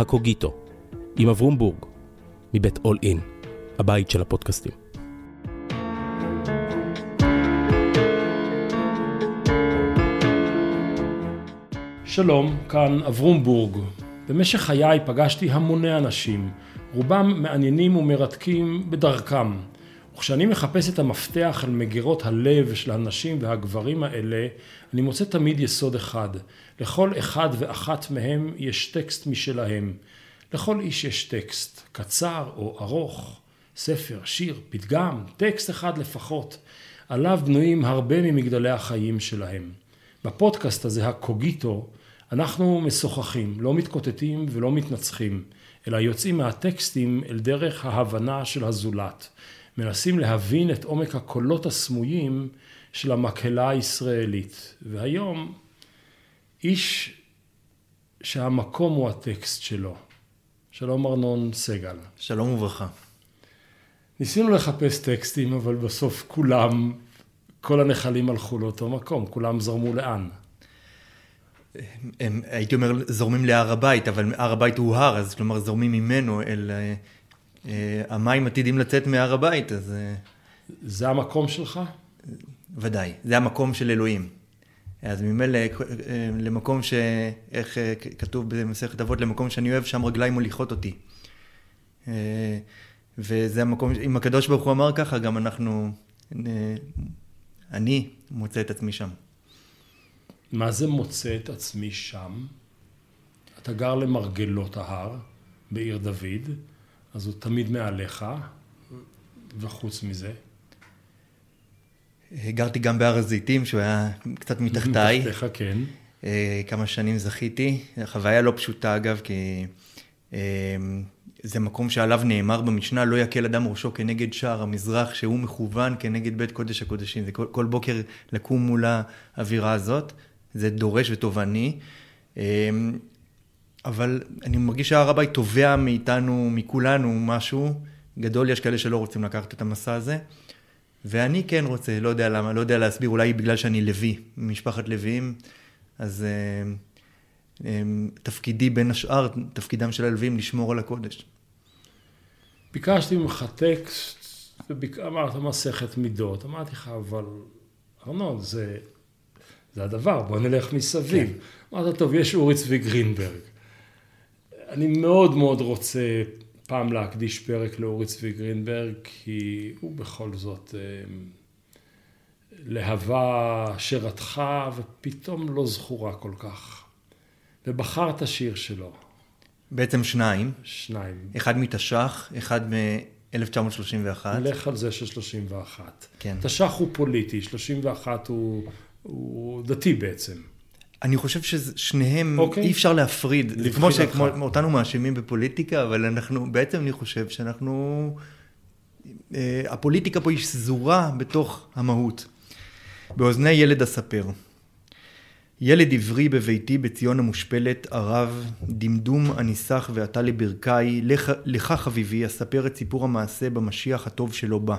הקוגיטו, עם אברום בורג, מבית אול אין, הבית של הפודקאסטים. שלום, כאן אברום בורג. במשך חיי פגשתי המוני אנשים, רובם מעניינים ומרתקים בדרכם. וכשאני מחפש את המפתח על מגירות הלב של הנשים והגברים האלה, אני מוצא תמיד יסוד אחד. לכל אחד ואחת מהם יש טקסט משלהם. לכל איש יש טקסט, קצר או ארוך, ספר, שיר, פתגם, טקסט אחד לפחות. עליו בנויים הרבה ממגדלי החיים שלהם. בפודקאסט הזה, הקוגיטו, אנחנו משוחחים, לא מתקוטטים ולא מתנצחים, אלא יוצאים מהטקסטים אל דרך ההבנה של הזולת. מנסים להבין את עומק הקולות הסמויים של המקהלה הישראלית. והיום, איש שהמקום הוא הטקסט שלו. שלום ארנון סגל. שלום וברכה. ניסינו לחפש טקסטים, אבל בסוף כולם, כל הנחלים הלכו לאותו מקום, כולם זרמו לאן? הם, הייתי אומר זורמים להר הבית, אבל הר הבית הוא הר, אז כלומר זורמים ממנו אל... אה, אה, המים עתידים לצאת מהר הבית, אז... אה, זה המקום שלך? ודאי, זה המקום של אלוהים. אז ממילא למקום ש... איך כתוב במסכת אבות, למקום שאני אוהב, שם רגליים מוליכות אותי. וזה המקום, אם הקדוש ברוך הוא אמר ככה, גם אנחנו, אני מוצא את עצמי שם. מה זה מוצא את עצמי שם? אתה גר למרגלות ההר בעיר דוד, אז הוא תמיד מעליך, וחוץ מזה? גרתי גם בהר הזיתים, שהוא היה קצת מתחתיי. מתחתיך, כן. אה, כמה שנים זכיתי. חוויה לא פשוטה, אגב, כי אה, זה מקום שעליו נאמר במשנה, לא יקל אדם ראשו כנגד שער המזרח, שהוא מכוון כנגד בית קודש הקודשים. זה כל, כל בוקר לקום מול האווירה הזאת. זה דורש ותובעני. אבל אני מרגיש שהר הבית תובע מאיתנו, מכולנו, משהו גדול. יש כאלה שלא רוצים לקחת את המסע הזה. ואני כן רוצה, לא יודע למה, לא יודע להסביר, אולי בגלל שאני לוי, ממשפחת לוויים, אז אה, אה, תפקידי בין השאר, תפקידם של הלוויים, לשמור על הקודש. ביקשתי ממך טקסט, ואמרת מסכת מידות. אמרתי לך, אבל ארנון, זה, זה הדבר, בוא נלך מסביב. כן. אמרת, טוב, יש אורי צבי גרינברג. אני מאוד מאוד רוצה פעם להקדיש פרק לאורי צבי גרינברג, כי הוא בכל זאת אה, להבה שירתך ופתאום לא זכורה כל כך. ובחרת שיר שלו. בעצם שניים. שניים. אחד מתש"ח, אחד מ-1931. נלך על זה של 31. כן. תש"ח הוא פוליטי, 31 הוא, הוא דתי בעצם. אני חושב ששניהם, okay. אוקיי. אי אפשר להפריד. כמו שאותנו מאשימים בפוליטיקה, אבל אנחנו, בעצם אני חושב שאנחנו, אה, הפוליטיקה פה היא שזורה בתוך המהות. באוזני ילד אספר. ילד עברי בביתי בציון המושפלת, ערב, דמדום הניסח ועתה לברכי, לך, לך חביבי, אספר את סיפור המעשה במשיח הטוב שלא בא.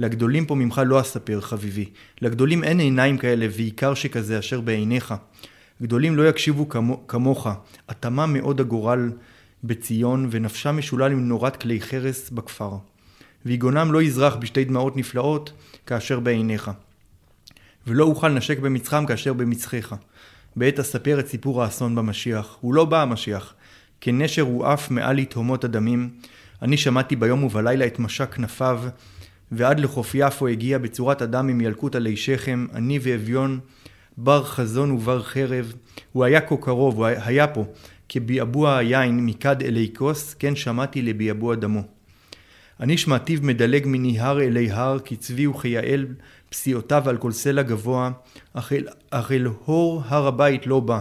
לגדולים פה ממך לא אספר, חביבי. לגדולים אין עיניים כאלה, ועיקר שכזה אשר בעיניך. גדולים לא יקשיבו כמו, כמוך, התאמה מאוד הגורל בציון, ונפשם משולל עם נורת כלי חרס בכפר. ויגונם לא יזרח בשתי דמעות נפלאות, כאשר בעיניך. ולא אוכל נשק במצחם כאשר במצחך. בעת אספר את סיפור האסון במשיח. הוא לא בא המשיח. כנשר הוא עף מעל לתהומות הדמים. אני שמעתי ביום ובלילה את משק כנפיו, ועד לחוף יפו הגיע בצורת אדם עם ילקוט עלי שכם, עני ואביון, בר חזון ובר חרב. הוא היה כה קרוב, הוא היה פה, כביעבוע היין מכד אלי כוס, כן שמעתי לביעבוע דמו. אני שמעתיו מדלג מני הר אלי הר, כצבי וכיעל פסיעותיו על כל סלע גבוה, אך אל, אך אל הור הר הבית לא בא.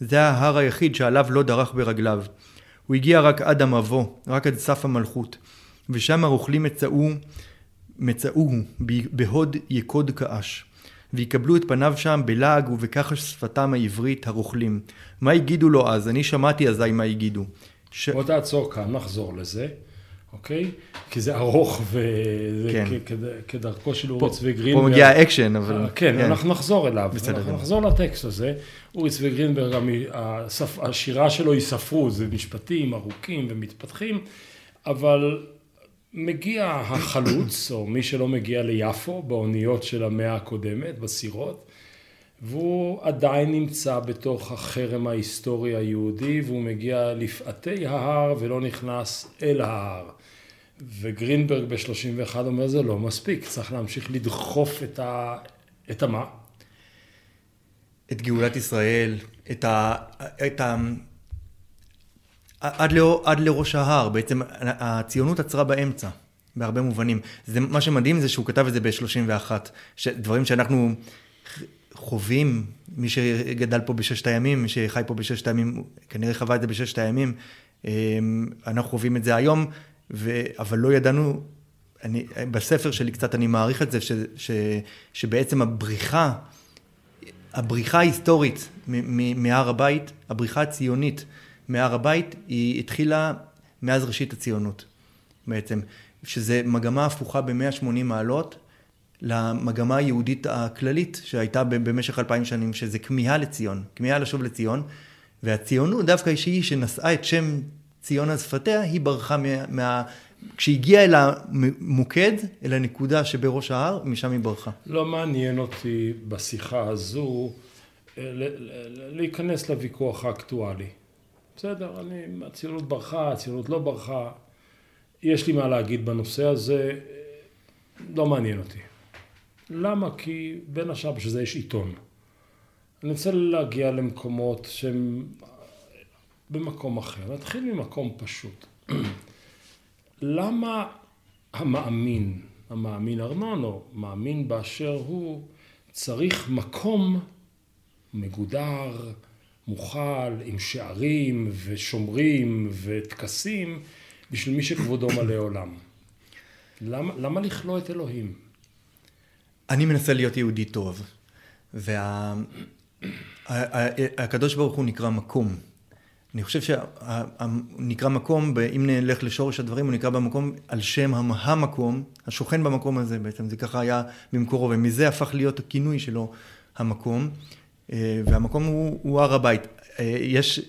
זה ההר היחיד שעליו לא דרך ברגליו. הוא הגיע רק עד המבוא, רק עד סף המלכות. ושם הרוכלים מצאו מצאוהו בהוד יקוד כאש. ויקבלו את פניו שם בלעג ובכחש שפתם העברית הרוכלים. מה הגידו לו אז? אני שמעתי אזי מה הגידו. ש... בוא תעצור כאן, נחזור לזה. אוקיי? כי זה ארוך וזה כן. כדרכו של אורי צבי גרינברג. פה מגיע האקשן, אבל... אה, כן, כן, אנחנו נחזור אליו. בסדר. אנחנו נחזור לטקסט הזה. אורי צבי גרינברג, השירה שלו היא ספרות, זה משפטים ארוכים ומתפתחים, אבל מגיע החלוץ, או מי שלא מגיע ליפו, באוניות של המאה הקודמת, בסירות, והוא עדיין נמצא בתוך החרם ההיסטורי היהודי, והוא מגיע לפאתי ההר ולא נכנס אל ההר. וגרינברג ב-31 אומר זה לא מספיק, צריך להמשיך לדחוף את ה... את המה? את גאולת ישראל, את ה... את ה... עד, לא, עד לראש ההר, בעצם הציונות עצרה באמצע, בהרבה מובנים. זה, מה שמדהים זה שהוא כתב את זה ב-31, דברים שאנחנו חווים, מי שגדל פה בששת הימים, מי שחי פה בששת הימים, כנראה חווה את זה בששת הימים, אמ, אנחנו חווים את זה היום, ו... אבל לא ידענו, אני, בספר שלי קצת אני מעריך את זה, ש, ש, שבעצם הבריחה, הבריחה ההיסטורית מהר הבית, הבריחה הציונית מהר הבית, היא התחילה מאז ראשית הציונות בעצם, שזה מגמה הפוכה ב-180 מעלות למגמה היהודית הכללית שהייתה במשך אלפיים שנים, שזה כמיהה לציון, כמיהה לשוב לציון, והציונות דווקא שהיא שנשאה את שם ציון על שפתיה, היא ברחה מה... מה... כשהגיעה אל המוקד, אל הנקודה שבראש ההר, משם היא ברחה. לא מעניין אותי בשיחה הזו אה, להיכנס לוויכוח האקטואלי. בסדר, אני, הציונות ברחה, הציונות לא ברחה. יש לי מה להגיד בנושא הזה, לא מעניין אותי. למה? כי בין השאר בשביל זה יש עיתון. אני רוצה להגיע למקומות שהם במקום אחר. נתחיל ממקום פשוט. למה המאמין, המאמין ארנון, או מאמין באשר הוא, צריך מקום מגודר, מוכל, עם שערים ושומרים וטקסים, בשביל מי שכבודו מלא עולם? למה, למה לכלוא את אלוהים? אני מנסה להיות יהודי טוב, והקדוש וה... ברוך הוא נקרא מקום. אני חושב שנקרא מקום, אם נלך לשורש הדברים, הוא נקרא במקום על שם המקום, השוכן במקום הזה בעצם, זה ככה היה במקורו, ומזה הפך להיות הכינוי שלו, המקום, והמקום הוא, הוא הר הבית. אה, יש,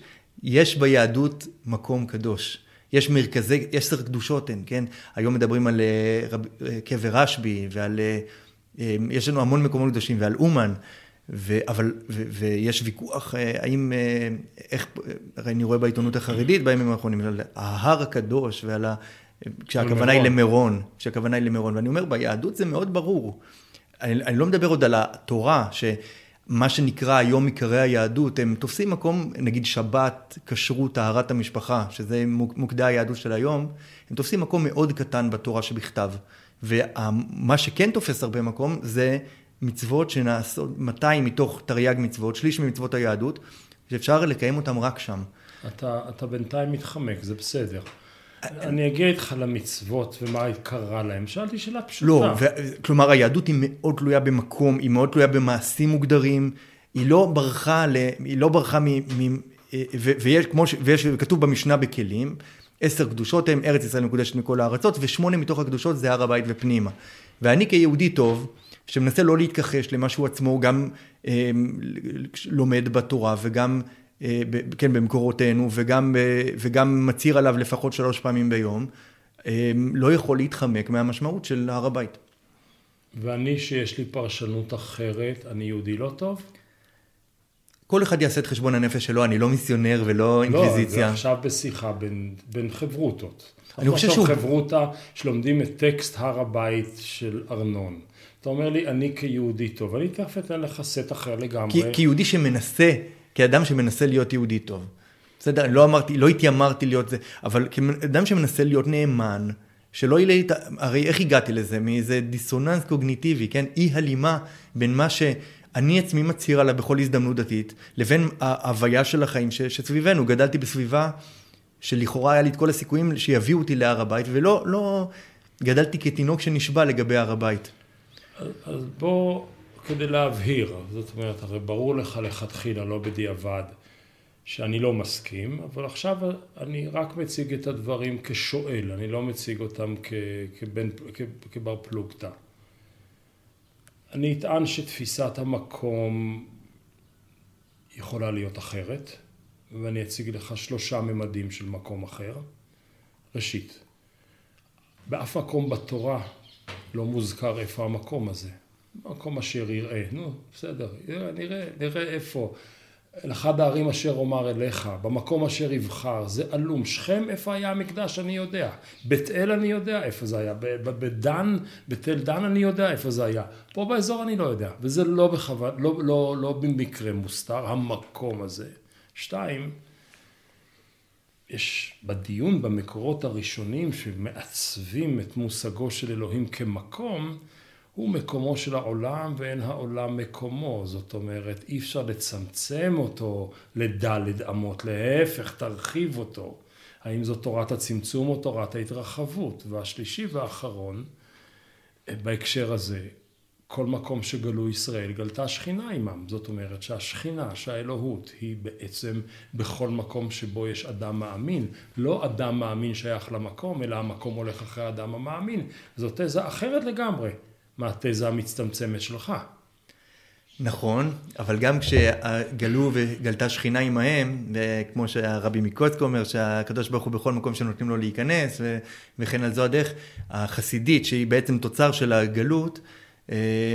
יש ביהדות מקום קדוש. יש מרכזי, יש עשר קדושות הן, כן? היום מדברים על אה, רב, קבר רשב"י ועל, יש לנו המון מקומות קדושים ועל אומן. ו, אבל, ו, ויש ויכוח אה, האם, אה, איך, הרי אני רואה בעיתונות החרדית בימים האחרונים, על ההר הקדוש ועל ה... כשהכוונה היא למירון, כשהכוונה היא למירון, ואני אומר, ביהדות זה מאוד ברור. אני, אני לא מדבר עוד על התורה, שמה שנקרא היום עיקרי היהדות, הם תופסים מקום, נגיד שבת, כשרות, טהרת המשפחה, שזה מוקדי היהדות של היום, הם תופסים מקום מאוד קטן בתורה שבכתב. ומה שכן תופס הרבה מקום זה מצוות שנעשות, 200 מתוך תרי"ג מצוות, שליש ממצוות היהדות, שאפשר לקיים אותם רק שם. אתה, אתה בינתיים מתחמק, זה בסדר. אני אגיע איתך למצוות ומה קרה להם. שאלתי שאלה פשוטה. לא, ו... כלומר היהדות היא מאוד תלויה במקום, היא מאוד תלויה במעשים מוגדרים, היא לא ברחה, ל... היא לא ברחה מ... מ... ו... ויש, כמו ש... ויש, כתוב במשנה בכלים, עשר קדושות הם ארץ ישראל מקודשת מכל הארצות, ושמונה מתוך הקדושות זה הר הבית ופנימה. ואני כיהודי טוב, שמנסה לא להתכחש למה שהוא עצמו גם אה, לומד בתורה וגם, כן, במקורותינו, וגם, אה, וגם מצהיר עליו לפחות שלוש פעמים ביום, אה, לא יכול להתחמק מהמשמעות של הר הבית. ואני שיש לי פרשנות אחרת, אני יהודי לא טוב? כל אחד יעשה את חשבון הנפש שלו, אני לא מיסיונר ולא אינקוויזיציה. לא, זה עכשיו בשיחה בין, בין חברותות. אני חושב שהוא... חברותה שלומדים את טקסט הר הבית של ארנון. אתה אומר לי, אני כיהודי טוב, אני תכף אתן לך סט אחר לגמרי. כי, כיהודי שמנסה, כאדם שמנסה להיות יהודי טוב. בסדר, לא אמרתי, לא התיימרתי להיות זה, אבל כאדם שמנסה להיות נאמן, שלא יהיה לי, הרי איך הגעתי לזה? מאיזה דיסוננס קוגניטיבי, כן? אי הלימה בין מה שאני עצמי מצהיר עליו בכל הזדמנות דתית, לבין ההוויה של החיים ש, שסביבנו. גדלתי בסביבה שלכאורה היה לי את כל הסיכויים שיביאו אותי להר הבית, ולא, לא, גדלתי כתינוק שנשבע לגבי הר הבית. אז בוא, כדי להבהיר, זאת אומרת, הרי ברור לך לכתחילה, לא בדיעבד, שאני לא מסכים, אבל עכשיו אני רק מציג את הדברים כשואל, אני לא מציג אותם כבן, כבר פלוגתא. אני אטען שתפיסת המקום יכולה להיות אחרת, ואני אציג לך שלושה ממדים של מקום אחר. ראשית, באף מקום בתורה לא מוזכר איפה המקום הזה. מקום אשר יראה, נו, בסדר, נראה, נראה איפה. אל אחד הערים אשר אומר אליך, במקום אשר יבחר, זה עלום. שכם, איפה היה המקדש, אני יודע. בית אל אני יודע איפה זה היה. בדן, בתל דן אני יודע איפה זה היה. פה באזור אני לא יודע. וזה לא בכוון, לא, לא, לא במקרה מוסתר, המקום הזה. שתיים, יש בדיון במקורות הראשונים שמעצבים את מושגו של אלוהים כמקום, הוא מקומו של העולם ואין העולם מקומו. זאת אומרת, אי אפשר לצמצם אותו לדלת אמות, להפך, תרחיב אותו. האם זו תורת הצמצום או תורת ההתרחבות? והשלישי והאחרון, בהקשר הזה, כל מקום שגלו ישראל גלתה שכינה עמם. זאת אומרת שהשכינה, שהאלוהות, היא בעצם בכל מקום שבו יש אדם מאמין. לא אדם מאמין שייך למקום, אלא המקום הולך אחרי האדם המאמין. זאת תזה אחרת לגמרי. מהתזה המצטמצמת שלך. נכון, אבל גם כשגלו וגלתה שכינה עמהם, כמו שהרבי מקוצק אומר, שהקדוש ברוך הוא בכל מקום שנותנים לו להיכנס, וכן על זו הדרך, החסידית, שהיא בעצם תוצר של הגלות, אה,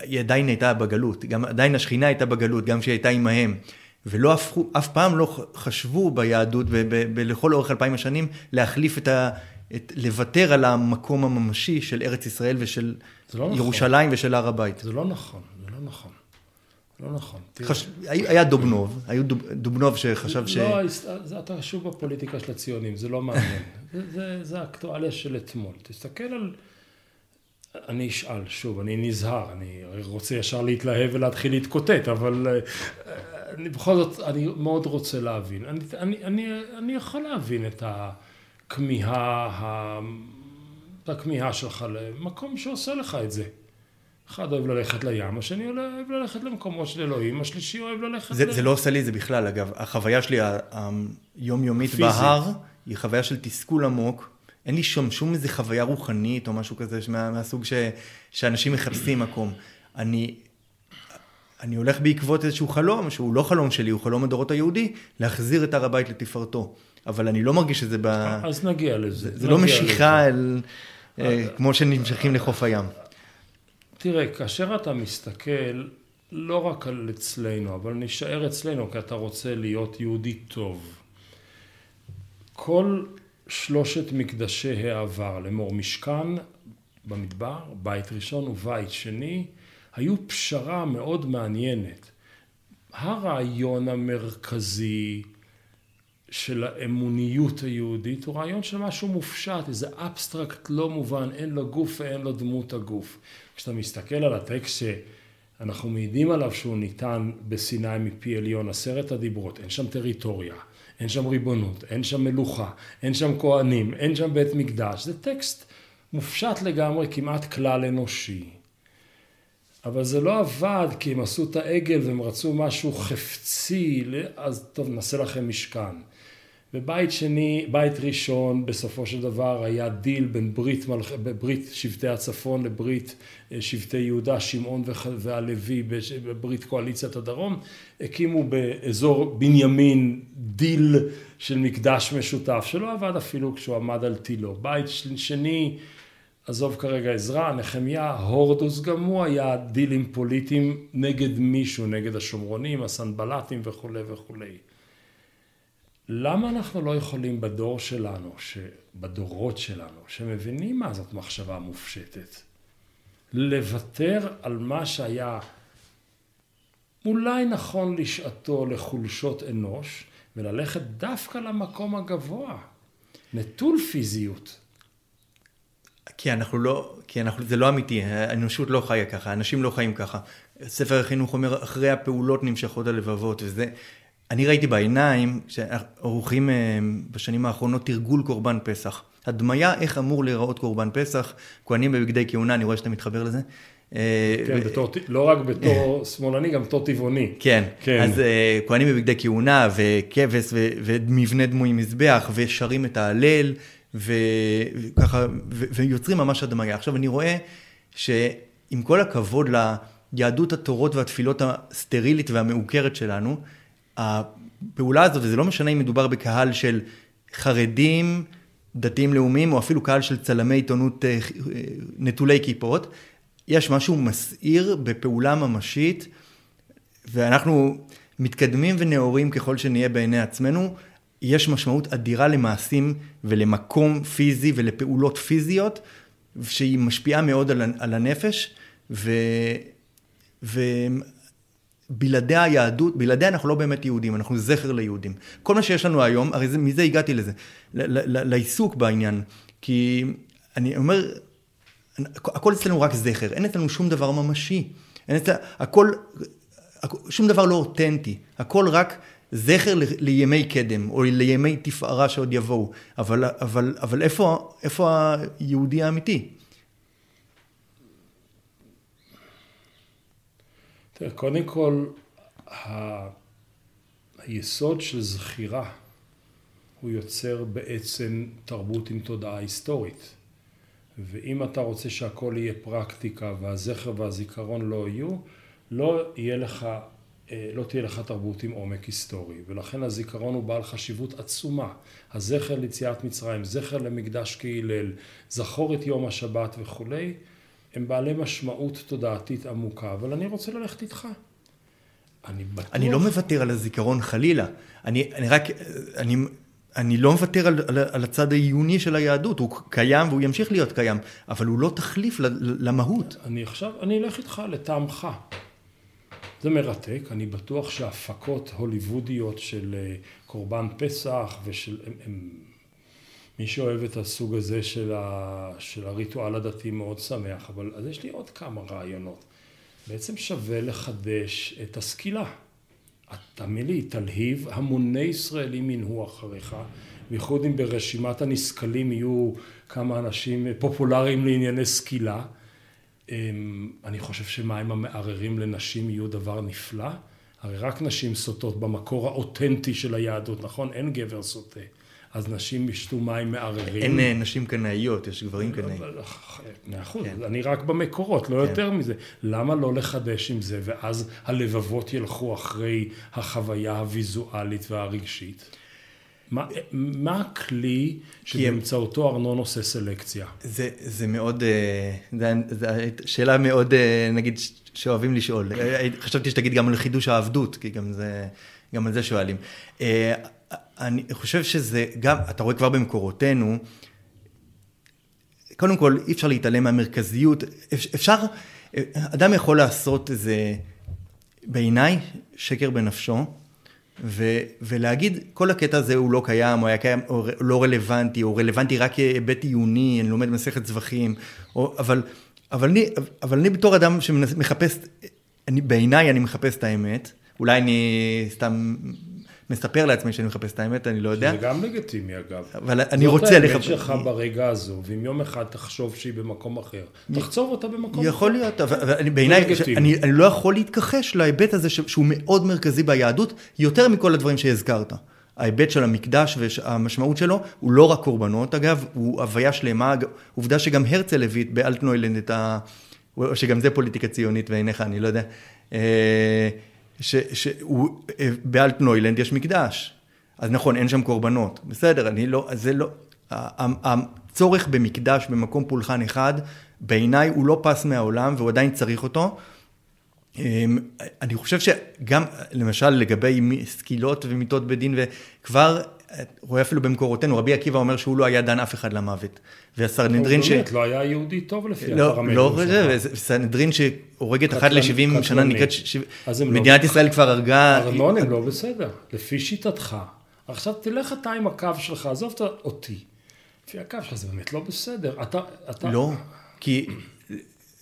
היא עדיין הייתה בגלות, גם עדיין השכינה הייתה בגלות, גם כשהיא הייתה עמהם. ולא הפכו, אף פעם לא חשבו ביהדות ולכל אורך אלפיים השנים להחליף את ה... את, לוותר על המקום הממשי של ארץ ישראל ושל לא נכון. ירושלים נכון. ושל הר הבית. זה לא נכון, זה לא נכון. לא נכון. חש... היה דובנוב, היו דוב... דובנוב שחשב ש... לא, אתה שוב בפוליטיקה של הציונים, זה לא מעניין. זה, זה, זה האקטואליה של אתמול. תסתכל על... אני אשאל, שוב, אני נזהר, אני רוצה ישר להתלהב ולהתחיל להתקוטט, אבל אה, אני, בכל זאת, אני מאוד רוצה להבין. אני, אני, אני, אני יכול להבין את ה... הכמיהה, הכמיהה שלך למקום שעושה לך את זה. אחד אוהב ללכת לים, השני אוהב ללכת למקומות של אלוהים, השלישי אוהב ללכת... זה, ל... זה לא עושה לי את זה בכלל, אגב. החוויה שלי היומיומית בהר, היא חוויה של תסכול עמוק. אין לי שם שום איזה חוויה רוחנית או משהו כזה מה, מהסוג ש, שאנשים מחפשים מקום. אני, אני הולך בעקבות איזשהו חלום, שהוא לא חלום שלי, הוא חלום הדורות היהודי, להחזיר את הר הבית לתפארתו. אבל אני לא מרגיש שזה ב... אז נגיע לזה. זה, זה לא משיכה אל... אה, כמו שנמשכים לחוף הים. תראה, כאשר אתה מסתכל לא רק על אצלנו, אבל נשאר אצלנו כי אתה רוצה להיות יהודי טוב. כל שלושת מקדשי העבר, לאמור משכן במדבר, בית ראשון ובית שני, היו פשרה מאוד מעניינת. הרעיון המרכזי של האמוניות היהודית הוא רעיון של משהו מופשט, איזה אבסטרקט לא מובן, אין לו גוף ואין לו דמות הגוף. כשאתה מסתכל על הטקסט שאנחנו מעידים עליו שהוא ניתן בסיני מפי עליון, עשרת הדיברות, אין שם טריטוריה, אין שם ריבונות, אין שם מלוכה, אין שם כהנים, אין שם בית מקדש, זה טקסט מופשט לגמרי, כמעט כלל אנושי. אבל זה לא עבד כי הם עשו את העגל והם רצו משהו חפצי, אז טוב נעשה לכם משכן. ובית שני, בית ראשון בסופו של דבר היה דיל בין ברית, מלכ... ברית שבטי הצפון לברית אה, שבטי יהודה, שמעון והלוי בברית קואליציית הדרום, הקימו באזור בנימין דיל של מקדש משותף שלא עבד אפילו כשהוא עמד על תילו. בית שני, עזוב כרגע עזרא, נחמיה, הורדוס גם הוא היה דילים פוליטיים נגד מישהו, נגד השומרונים, הסנבלטים וכולי וכולי. למה אנחנו לא יכולים בדור שלנו, בדורות שלנו, שמבינים מה זאת מחשבה מופשטת, לוותר על מה שהיה אולי נכון לשעתו לחולשות אנוש, וללכת דווקא למקום הגבוה, נטול פיזיות. כי אנחנו לא, כי אנחנו, זה לא אמיתי, האנושות לא חיה ככה, אנשים לא חיים ככה. ספר החינוך אומר, אחרי הפעולות נמשכות הלבבות, וזה, אני ראיתי בעיניים שעורכים אה, בשנים האחרונות תרגול קורבן פסח. הדמיה איך אמור להיראות קורבן פסח, כהנים בבגדי כהונה, אני רואה שאתה מתחבר לזה. אה, כן, בתור, לא רק בתור שמאלני, גם בתור טבעוני. כן, כן. אז אה, כהנים בבגדי כהונה וכבש ומבנה דמוי מזבח ושרים את ההלל וככה, ויוצרים ממש הדמיה. עכשיו אני רואה שעם כל הכבוד ליהדות התורות והתפילות הסטרילית והמעוקרת שלנו, הפעולה הזאת, וזה לא משנה אם מדובר בקהל של חרדים, דתיים לאומיים, או אפילו קהל של צלמי עיתונות אה, נטולי כיפות, יש משהו מסעיר בפעולה ממשית, ואנחנו מתקדמים ונאורים ככל שנהיה בעיני עצמנו, יש משמעות אדירה למעשים ולמקום פיזי ולפעולות פיזיות, שהיא משפיעה מאוד על, על הנפש, ו, ובלעדי היהדות, בלעדי אנחנו לא באמת יהודים, אנחנו זכר ליהודים. כל מה שיש לנו היום, הרי זה, מזה הגעתי לזה, לעיסוק בעניין, כי אני אומר, הכל אצלנו רק זכר, אין אצלנו שום דבר ממשי. אין אצלנו, הכל, שום דבר לא אותנטי, הכל רק זכר לימי קדם, או לימי תפארה שעוד יבואו. אבל, אבל, אבל איפה, איפה היהודי האמיתי? קודם כל, היסוד של זכירה הוא יוצר בעצם תרבות עם תודעה היסטורית. ואם אתה רוצה שהכל יהיה פרקטיקה והזכר והזיכרון לא יהיו, לא יהיה לך, אה, לא תהיה לך תרבות עם עומק היסטורי. ולכן הזיכרון הוא בעל חשיבות עצומה. הזכר ליציאת מצרים, זכר למקדש כהלל, זכור את יום השבת וכולי, הם בעלי משמעות תודעתית עמוקה. אבל אני רוצה ללכת איתך. אני בטוח... אני לא מוותר על הזיכרון חלילה. אני, אני רק, אני אני לא מוותר על, על, על הצד העיוני של היהדות, הוא קיים והוא ימשיך להיות קיים, אבל הוא לא תחליף למהות. אני עכשיו, אני אלך איתך לטעמך. זה מרתק, אני בטוח שהפקות הוליוודיות של אה, קורבן פסח ושל... הם, הם, מי שאוהב את הסוג הזה של, ה, של הריטואל הדתי מאוד שמח, אבל אז יש לי עוד כמה רעיונות. בעצם שווה לחדש את הסקילה. תאמין לי, תלהיב, המוני ישראלים ינהו אחריך, בייחוד אם ברשימת הנסכלים יהיו כמה אנשים פופולריים לענייני סקילה. אמ, אני חושב שמים המערערים לנשים יהיו דבר נפלא. הרי רק נשים סוטות במקור האותנטי של היהדות, נכון? אין גבר סוטה. אז נשים ישתו מים מערערים. אין אה, נשים קנאיות, יש גברים קנאים. מאה אחוז, כן. אני רק במקורות, לא כן. יותר מזה. למה לא לחדש עם זה, ואז הלבבות ילכו אחרי החוויה הוויזואלית והרגשית? מה, מה הכלי שבאמצעותו ארנון עושה סלקציה? זה, זה מאוד, אה, זו שאלה מאוד, אה, נגיד, שאוהבים לשאול. חשבתי שתגיד גם על חידוש העבדות, כי גם, זה, גם על זה שואלים. אני חושב שזה גם, אתה רואה כבר במקורותינו, קודם כל אי אפשר להתעלם מהמרכזיות, אפשר, אדם יכול לעשות איזה, בעיניי, שקר בנפשו, ו, ולהגיד כל הקטע הזה הוא לא קיים, או היה קיים, או לא רלוונטי, או רלוונטי רק כהיבט עיוני, אני לומד מסכת זבחים, או, אבל, אבל, אני, אבל אני בתור אדם שמחפש, בעיניי אני מחפש את האמת, אולי אני סתם מספר לעצמי שאני מחפש את האמת, אני לא יודע. זה גם לגיטימי אגב. אבל אני רוצה לחפש. זאת האמת שלך ברגע הזו, ואם יום אחד תחשוב שהיא במקום אחר, תחצוב אותה במקום אחר. יכול להיות, אבל בעיניי, אני לא יכול להתכחש להיבט הזה שהוא מאוד מרכזי ביהדות, יותר מכל הדברים שהזכרת. ההיבט של המקדש והמשמעות שלו הוא לא רק קורבנות, אגב, הוא הוויה שלמה, עובדה שגם הרצל הביא באלטנוילנד את ה... שגם זה פוליטיקה ציונית בעיניך, אני לא יודע. אה, שבאלטנוילנד יש מקדש. אז נכון, אין שם קורבנות. בסדר, אני לא, זה לא, הצורך במקדש במקום פולחן אחד, בעיניי הוא לא פס מהעולם והוא עדיין צריך אותו. אמ, אני חושב שגם, למשל, לגבי סקילות ומיטות בדין, וכבר רואה אפילו במקורותינו, רבי עקיבא אומר שהוא לא היה דן אף אחד למוות. והסנהדרין ש... הוא באמת לא היה יהודי טוב לפי לא, הפרמטרים לא, שלך. לא, סנהדרין שהורגת אחת ל-70 שנה נקראת... לא- מדינת ישראל כבר הרגה... ארנון הם לא בסדר, לפי שיטתך. עכשיו תלך אתה עם הקו שלך, עזוב אותי. לפי הקו שלך זה באמת לא בסדר. אתה... לא, כי...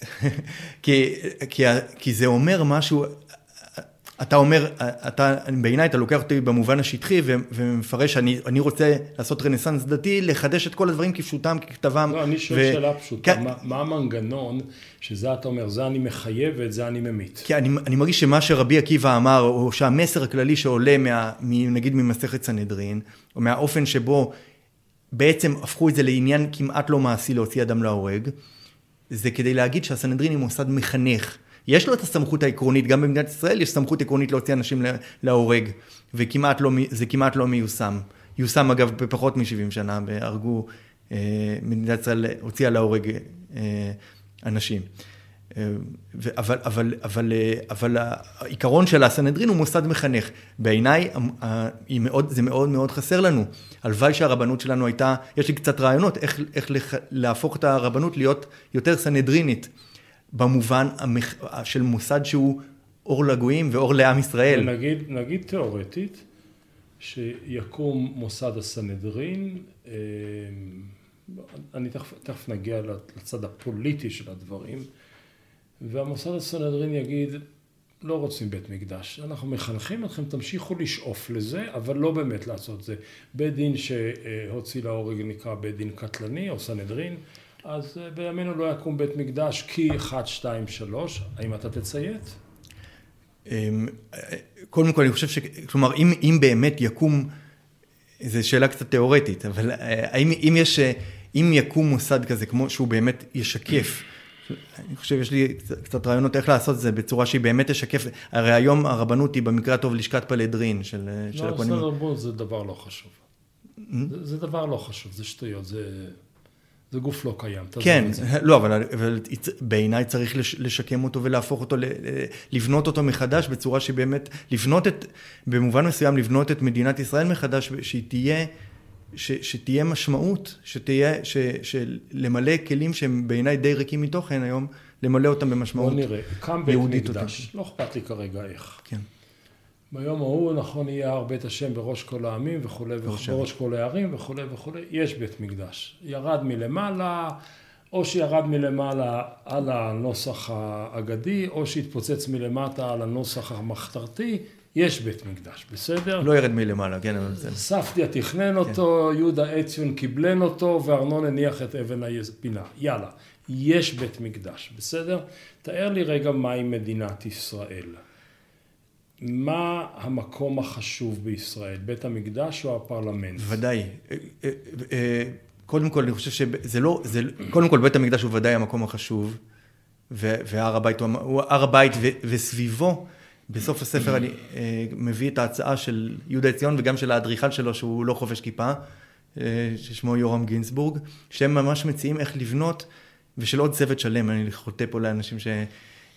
כי, כי, כי זה אומר משהו, אתה אומר, אתה, בעיניי אתה לוקח אותי במובן השטחי ומפרש שאני רוצה לעשות רנסאנס דתי, לחדש את כל הדברים כפשוטם, ככתבם. לא, אני שואל ו... שאלה פשוטה, כן. מה, מה המנגנון שזה אתה אומר, זה אני מחייב ואת זה אני ממית? כי אני, אני מרגיש שמה שרבי עקיבא אמר, או שהמסר הכללי שעולה מה, נגיד ממסכת סנהדרין, או מהאופן שבו בעצם הפכו את זה לעניין כמעט לא מעשי להוציא אדם להורג, זה כדי להגיד שהסנהדרין היא מוסד מחנך. יש לו את הסמכות העקרונית, גם במדינת ישראל יש סמכות עקרונית להוציא אנשים להורג, וכמעט לא, כמעט לא מיושם. יושם אגב בפחות מ-70 שנה, והרגו, אה, מדינת ישראל הוציאה להורג אה, אנשים. אה, אבל, אבל, אבל, אבל העיקרון של הסנהדרין הוא מוסד מחנך. בעיניי זה מאוד מאוד חסר לנו. הלוואי שהרבנות שלנו הייתה, יש לי קצת רעיונות איך, איך להפוך את הרבנות להיות יותר סנהדרינית. במובן המח... של מוסד שהוא אור לגויים ואור לעם ישראל. נגיד, נגיד תיאורטית, שיקום מוסד הסנהדרין, אה, אני תכף, תכף נגיע לצד הפוליטי של הדברים, והמוסד הסנהדרין יגיד, לא רוצים בית מקדש, אנחנו מחנכים אתכם, תמשיכו לשאוף לזה, אבל לא באמת לעשות זה. בית דין שהוציא להורג נקרא בית דין קטלני או סנהדרין, אז אה, בימינו לא יקום בית מקדש כי 1, 2, 3, האם אתה תציית? אמ, קודם כל אני חושב ש... כלומר, אם, אם באמת יקום, זו שאלה קצת תיאורטית, אבל אה, האם אם יש, אה, אם יקום מוסד כזה, כמו שהוא באמת ישקף, אני חושב, יש לי קצת רעיונות איך לעשות את זה בצורה שהיא באמת תשקף, הרי היום הרבנות היא במקרה הטוב לשכת פלדרין של, לא, של הכהנים. לא, בסדר, זה דבר לא חשוב. Mm-hmm. זה, זה דבר לא חשוב, זה שטויות, זה... זה גוף לא קיים. כן, לא, אבל, אבל בעיניי צריך לשקם אותו ולהפוך אותו, לבנות אותו מחדש בצורה שבאמת, לבנות את, במובן מסוים לבנות את מדינת ישראל מחדש, שהיא תהיה, ש, שתהיה משמעות, שתהיה, ש, שלמלא כלים שהם בעיניי די ריקים מתוכן היום, למלא אותם במשמעות יהודית. בוא נראה, קם בית מקדש, לא אכפת לי כרגע איך. כן. ביום ההוא נכון יהיה הר בית השם בראש כל העמים וכולי, בראש כל הערים וכולי וכולי, יש בית מקדש. ירד מלמעלה, או שירד מלמעלה על הנוסח האגדי, או שהתפוצץ מלמטה על הנוסח המחתרתי, יש בית מקדש, בסדר? לא ירד מלמעלה, כן. ספדיה תכנן אותו, כן. יהודה אציון קיבלן אותו, וארנון הניח את אבן הפינה. יאללה, יש בית מקדש, בסדר? תאר לי רגע מהי מדינת ישראל. מה המקום החשוב בישראל, בית המקדש או הפרלמנט? ודאי. אה, אה, אה, קודם כל, אני חושב שזה לא, זה, קודם כל, בית המקדש הוא ודאי המקום החשוב, והר הבית הוא הר הבית וסביבו. בסוף הספר אני מביא את ההצעה של יהודה עציון וגם של האדריכל שלו, שהוא לא חובש כיפה, ששמו יורם גינסבורג, שהם ממש מציעים איך לבנות, ושל עוד צוות שלם, אני חוטא פה לאנשים ש...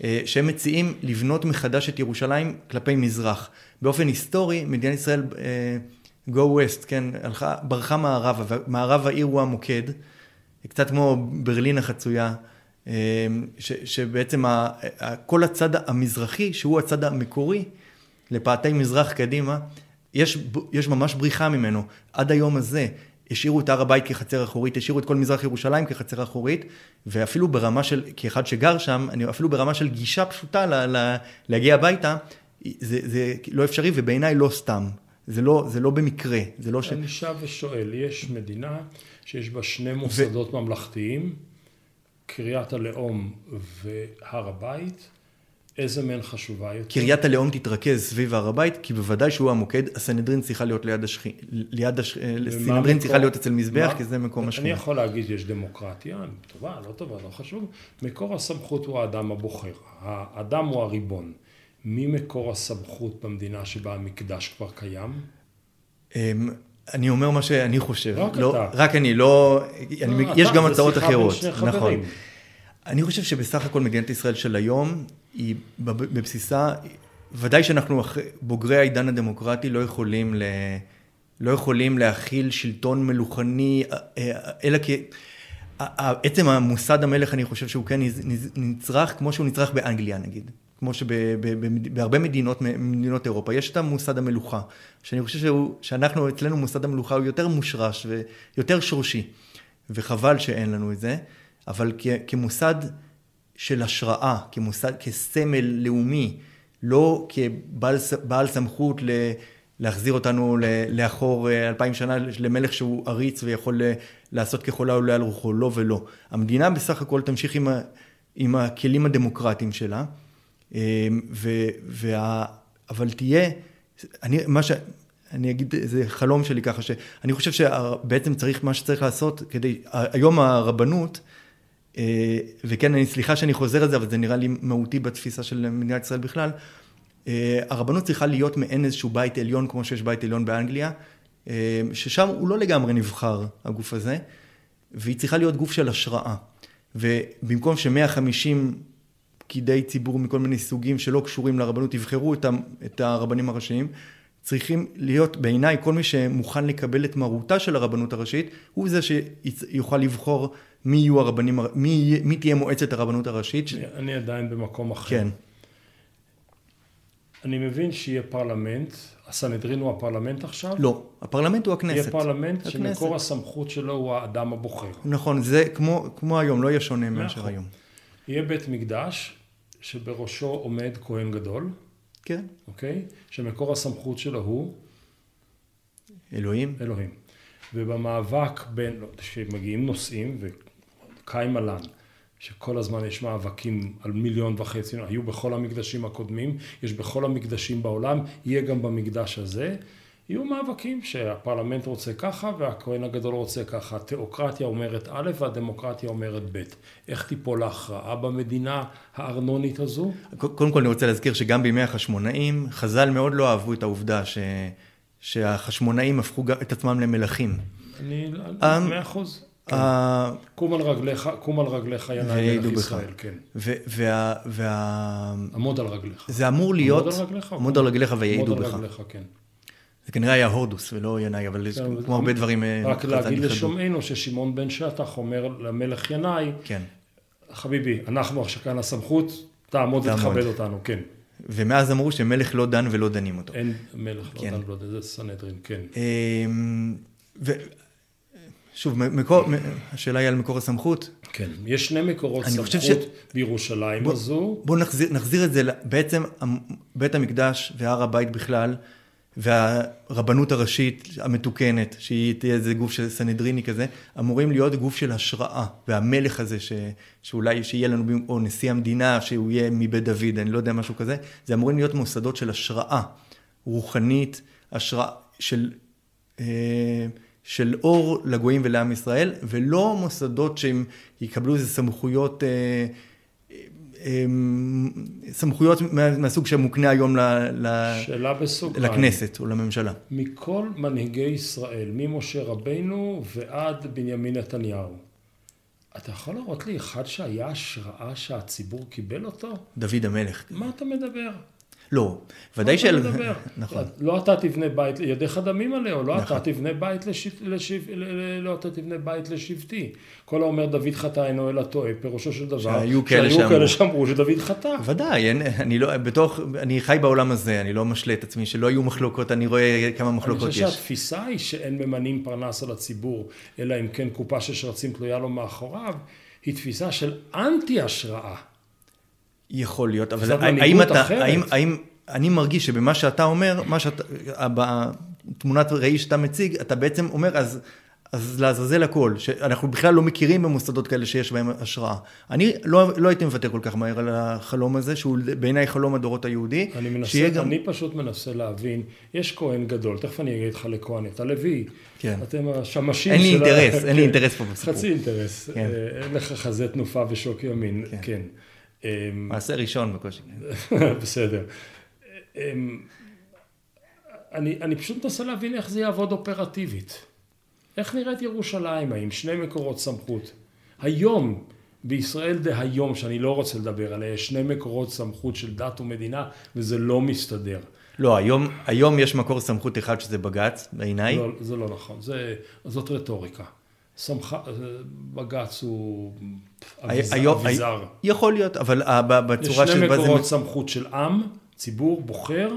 אה, שהם מציעים לבנות מחדש את ירושלים כלפי מזרח. באופן היסטורי, מדינת ישראל, אה, go west, כן, הלכה, ברחה מערבה, מערב העיר הוא המוקד, קצת כמו ברלין החצויה, אה, ש, שבעצם ה, כל הצד המזרחי, שהוא הצד המקורי, לפאתי מזרח קדימה, יש, יש ממש בריחה ממנו. עד היום הזה, השאירו את הר הבית כחצר אחורית, השאירו את כל מזרח ירושלים כחצר אחורית, ואפילו ברמה של, כאחד שגר שם, אני אפילו ברמה של גישה פשוטה ל, ל, להגיע הביתה, זה, זה לא אפשרי ובעיניי לא סתם. זה לא, זה לא במקרה, זה לא ש... אני שב ושואל, יש מדינה שיש בה שני מוסדות ו... ממלכתיים, קריית הלאום והר הבית, איזה מהן חשובה יותר? קריית הלאום תתרכז סביב הר הבית, כי בוודאי שהוא המוקד, הסנהדרין צריכה להיות ליד השכינה, ליד הש... הסנהדרין צריכה להיות אצל מזבח, מה? כי זה מקום השכינה. אני יכול להגיד שיש דמוקרטיה, טובה, לא טובה, לא חשוב, מקור הסמכות הוא האדם הבוחר, האדם הוא הריבון. מי מקור הסמכות במדינה שבה המקדש כבר קיים? אמ, אני אומר מה שאני חושב. רק לא, אתה. רק אני, לא... אני, לא, יש גם הצעות אחרות. נכון. אני חושב שבסך הכל מדינת ישראל של היום, היא בבסיסה, ודאי שאנחנו בוגרי העידן הדמוקרטי לא יכולים, ל, לא יכולים להכיל שלטון מלוכני, אה, אה, אלא כי... עצם המוסד המלך, אני חושב שהוא כן נצרך כמו שהוא נצרך באנגליה נגיד. כמו שבהרבה מדינות, מדינות אירופה, יש את המוסד המלוכה, שאני חושב שהוא, שאנחנו, אצלנו מוסד המלוכה הוא יותר מושרש ויותר שורשי, וחבל שאין לנו את זה. אבל כ, כמוסד של השראה, כמוסד, כסמל לאומי לא כבעל סמכות ל... להחזיר אותנו לאחור אה, אלפיים שנה למלך שהוא עריץ ויכול לעשות ככל העולה על רוחו, לא ולא. המדינה בסך הכל תמשיך עם, ה, עם הכלים הדמוקרטיים שלה, ו, וה, אבל תהיה, אני, מה ש... אני אגיד איזה חלום שלי ככה, שאני חושב שבעצם צריך, מה שצריך לעשות כדי, היום הרבנות, אה, וכן, אני סליחה שאני חוזר על זה, אבל זה נראה לי מהותי בתפיסה של מדינת ישראל בכלל, אה, הרבנות צריכה להיות מעין איזשהו בית עליון, כמו שיש בית עליון באנגליה, אה, ששם הוא לא לגמרי נבחר, הגוף הזה, והיא צריכה להיות גוף של השראה. ובמקום ש-150 פקידי ציבור מכל מיני סוגים שלא קשורים לרבנות יבחרו את הרבנים הראשיים, צריכים להיות בעיניי כל מי שמוכן לקבל את מרותה של הרבנות הראשית הוא זה שיוכל לבחור מי יהיו הרבנים, מי, מי תהיה מועצת הרבנות הראשית. אני, אני עדיין במקום אחר. כן. אני מבין שיהיה פרלמנט, הסנהדרין הוא הפרלמנט עכשיו? לא, הפרלמנט הוא הכנסת. יהיה פרלמנט הכנסת. שמקור הסמכות שלו הוא האדם הבוחר. נכון, זה כמו, כמו היום, לא יהיה שונה מאשר היום. יהיה בית מקדש שבראשו עומד כהן גדול. כן. אוקיי? שמקור הסמכות שלו הוא? אלוהים. אלוהים. ובמאבק בין, כשמגיעים נושאים, וקיים עלן, שכל הזמן יש מאבקים על מיליון וחצי, היו בכל המקדשים הקודמים, יש בכל המקדשים בעולם, יהיה גם במקדש הזה. יהיו מאבקים שהפרלמנט רוצה ככה והכהן הגדול רוצה ככה. התיאוקרטיה אומרת א' והדמוקרטיה אומרת ב'. איך תיפול ההכרעה במדינה הארנונית הזו? קודם כל אני רוצה להזכיר שגם בימי החשמונאים, חז"ל מאוד לא אהבו את העובדה ש... שהחשמונאים הפכו את עצמם למלכים. אני, אמ, מאה אחוז. כן. קום על רגליך, קום על רגליך ינאי מלך ישראל, כן. וה... וה... עמוד על רגליך. זה אמור להיות... עמוד על רגליך? עמוד על רגליך ויעידו בך. עמוד על רגליך, כן. זה כנראה היה הורדוס ולא ינאי, אבל כן, כמו הרבה דברים... אה, רק להגיד לשומענו ששמעון בן שטח אומר למלך ינאי, כן. חביבי, אנחנו עכשיו כאן הסמכות, תעמוד ותכבד אותנו, כן. ומאז אמרו שמלך לא דן ולא דנים אותו. אין מלך לא כן. דן ולא דן, זה סנהדרין, כן. ושוב, מקור, השאלה היא על מקור הסמכות. כן, יש שני מקורות סמכות ש... בירושלים בוא, הזו. בואו נחזיר, נחזיר את זה, בעצם בית המקדש והר הבית בכלל, והרבנות הראשית המתוקנת, שהיא תהיה איזה גוף של סנהדריני כזה, אמורים להיות גוף של השראה. והמלך הזה, ש, שאולי שיהיה לנו, או נשיא המדינה, שהוא יהיה מבית דוד, אני לא יודע, משהו כזה, זה אמורים להיות מוסדות של השראה רוחנית, השראה של, אה, של אור לגויים ולעם ישראל, ולא מוסדות שהם יקבלו איזה סמכויות... אה, אמ, סמכויות מהסוג שמוקנה היום ל, ל, לכנסת או לממשלה. מכל מנהיגי ישראל, ממשה רבינו ועד בנימין נתניהו, אתה יכול להראות לי אחד שהיה השראה שהציבור קיבל אותו? דוד המלך. מה אתה מדבר? לא, ודאי של... נכון. לא אתה תבנה בית, ידיך דמים עליהו, לא אתה תבנה בית לא אתה תבנה בית לשבטי. כל האומר דוד חטא אינו אלא טועה, פירושו של דבר, שהיו כאלה שאמרו שדוד חטא. ודאי, אני לא, בתוך, אני חי בעולם הזה, אני לא משלה את עצמי, שלא יהיו מחלוקות, אני רואה כמה מחלוקות יש. אני חושב שהתפיסה היא שאין ממנים פרנס על הציבור, אלא אם כן קופה של שרצים תלויה לו מאחוריו, היא תפיסה של אנטי השראה. יכול להיות, אבל האם אתה, האם, האם, אני מרגיש שבמה שאתה אומר, מה שאתה, בתמונת ראי שאתה מציג, אתה בעצם אומר, אז, אז לעזאזל הכל, שאנחנו בכלל לא מכירים במוסדות כאלה שיש בהם השראה. אני לא, לא הייתי מוותר כל כך מהר על החלום הזה, שהוא בעיניי חלום הדורות היהודי. אני מנסה, גם... אני פשוט מנסה להבין, יש כהן גדול, תכף אני אגיד לך לכהן, אתה לוי, כן. אתם השמשים של... אין לי אינטרס, אין לי כן. אינטרס פה בסיפור. חצי אינטרס, כן. אה, אין לך חזה תנופה ושוק ימין, כן. כן. אמ, מעשה ראשון בקושי. בסדר. אמ, אני, אני פשוט מנסה להבין איך זה יעבוד אופרטיבית. איך נראית ירושלים, האם שני מקורות סמכות? היום, בישראל דהיום, שאני לא רוצה לדבר עליה, יש שני מקורות סמכות של דת ומדינה, וזה לא מסתדר. לא, היום, היום יש מקור סמכות אחד שזה בג"ץ, בעיניי. לא, זה לא נכון, זה, זאת רטוריקה. סמכה, בג"ץ הוא אביזר. יכול להיות, אבל בצורה של... יש שני מקורות סמכות של עם, ציבור, בוחר,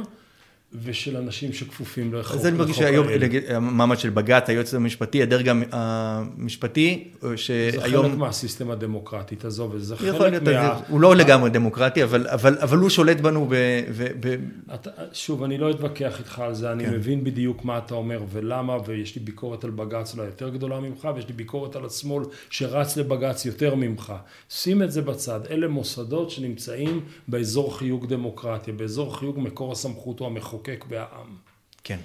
ושל אנשים שכפופים לחוק. אז אני מרגיש שהיום המעמד של בג"ץ, היועץ המשפטי, הדרג המשפטי, שהיום... זה חלק מהסיסטם הדמוקרטי, תעזוב, זה חלק מה... הוא לא לגמרי דמוקרטי, אבל, אבל, אבל הוא שולט בנו ב... שוב, אני לא אתווכח איתך על זה, אני כן. מבין בדיוק מה אתה אומר ולמה, ויש לי ביקורת על בג"ץ לא יותר גדולה ממך, ויש לי ביקורת על השמאל שרץ לבג"ץ יותר ממך. שים את זה בצד, אלה מוסדות שנמצאים באזור חיוג דמוקרטיה, באזור חיוג מקור הסמכות או המחוקק והעם. כן.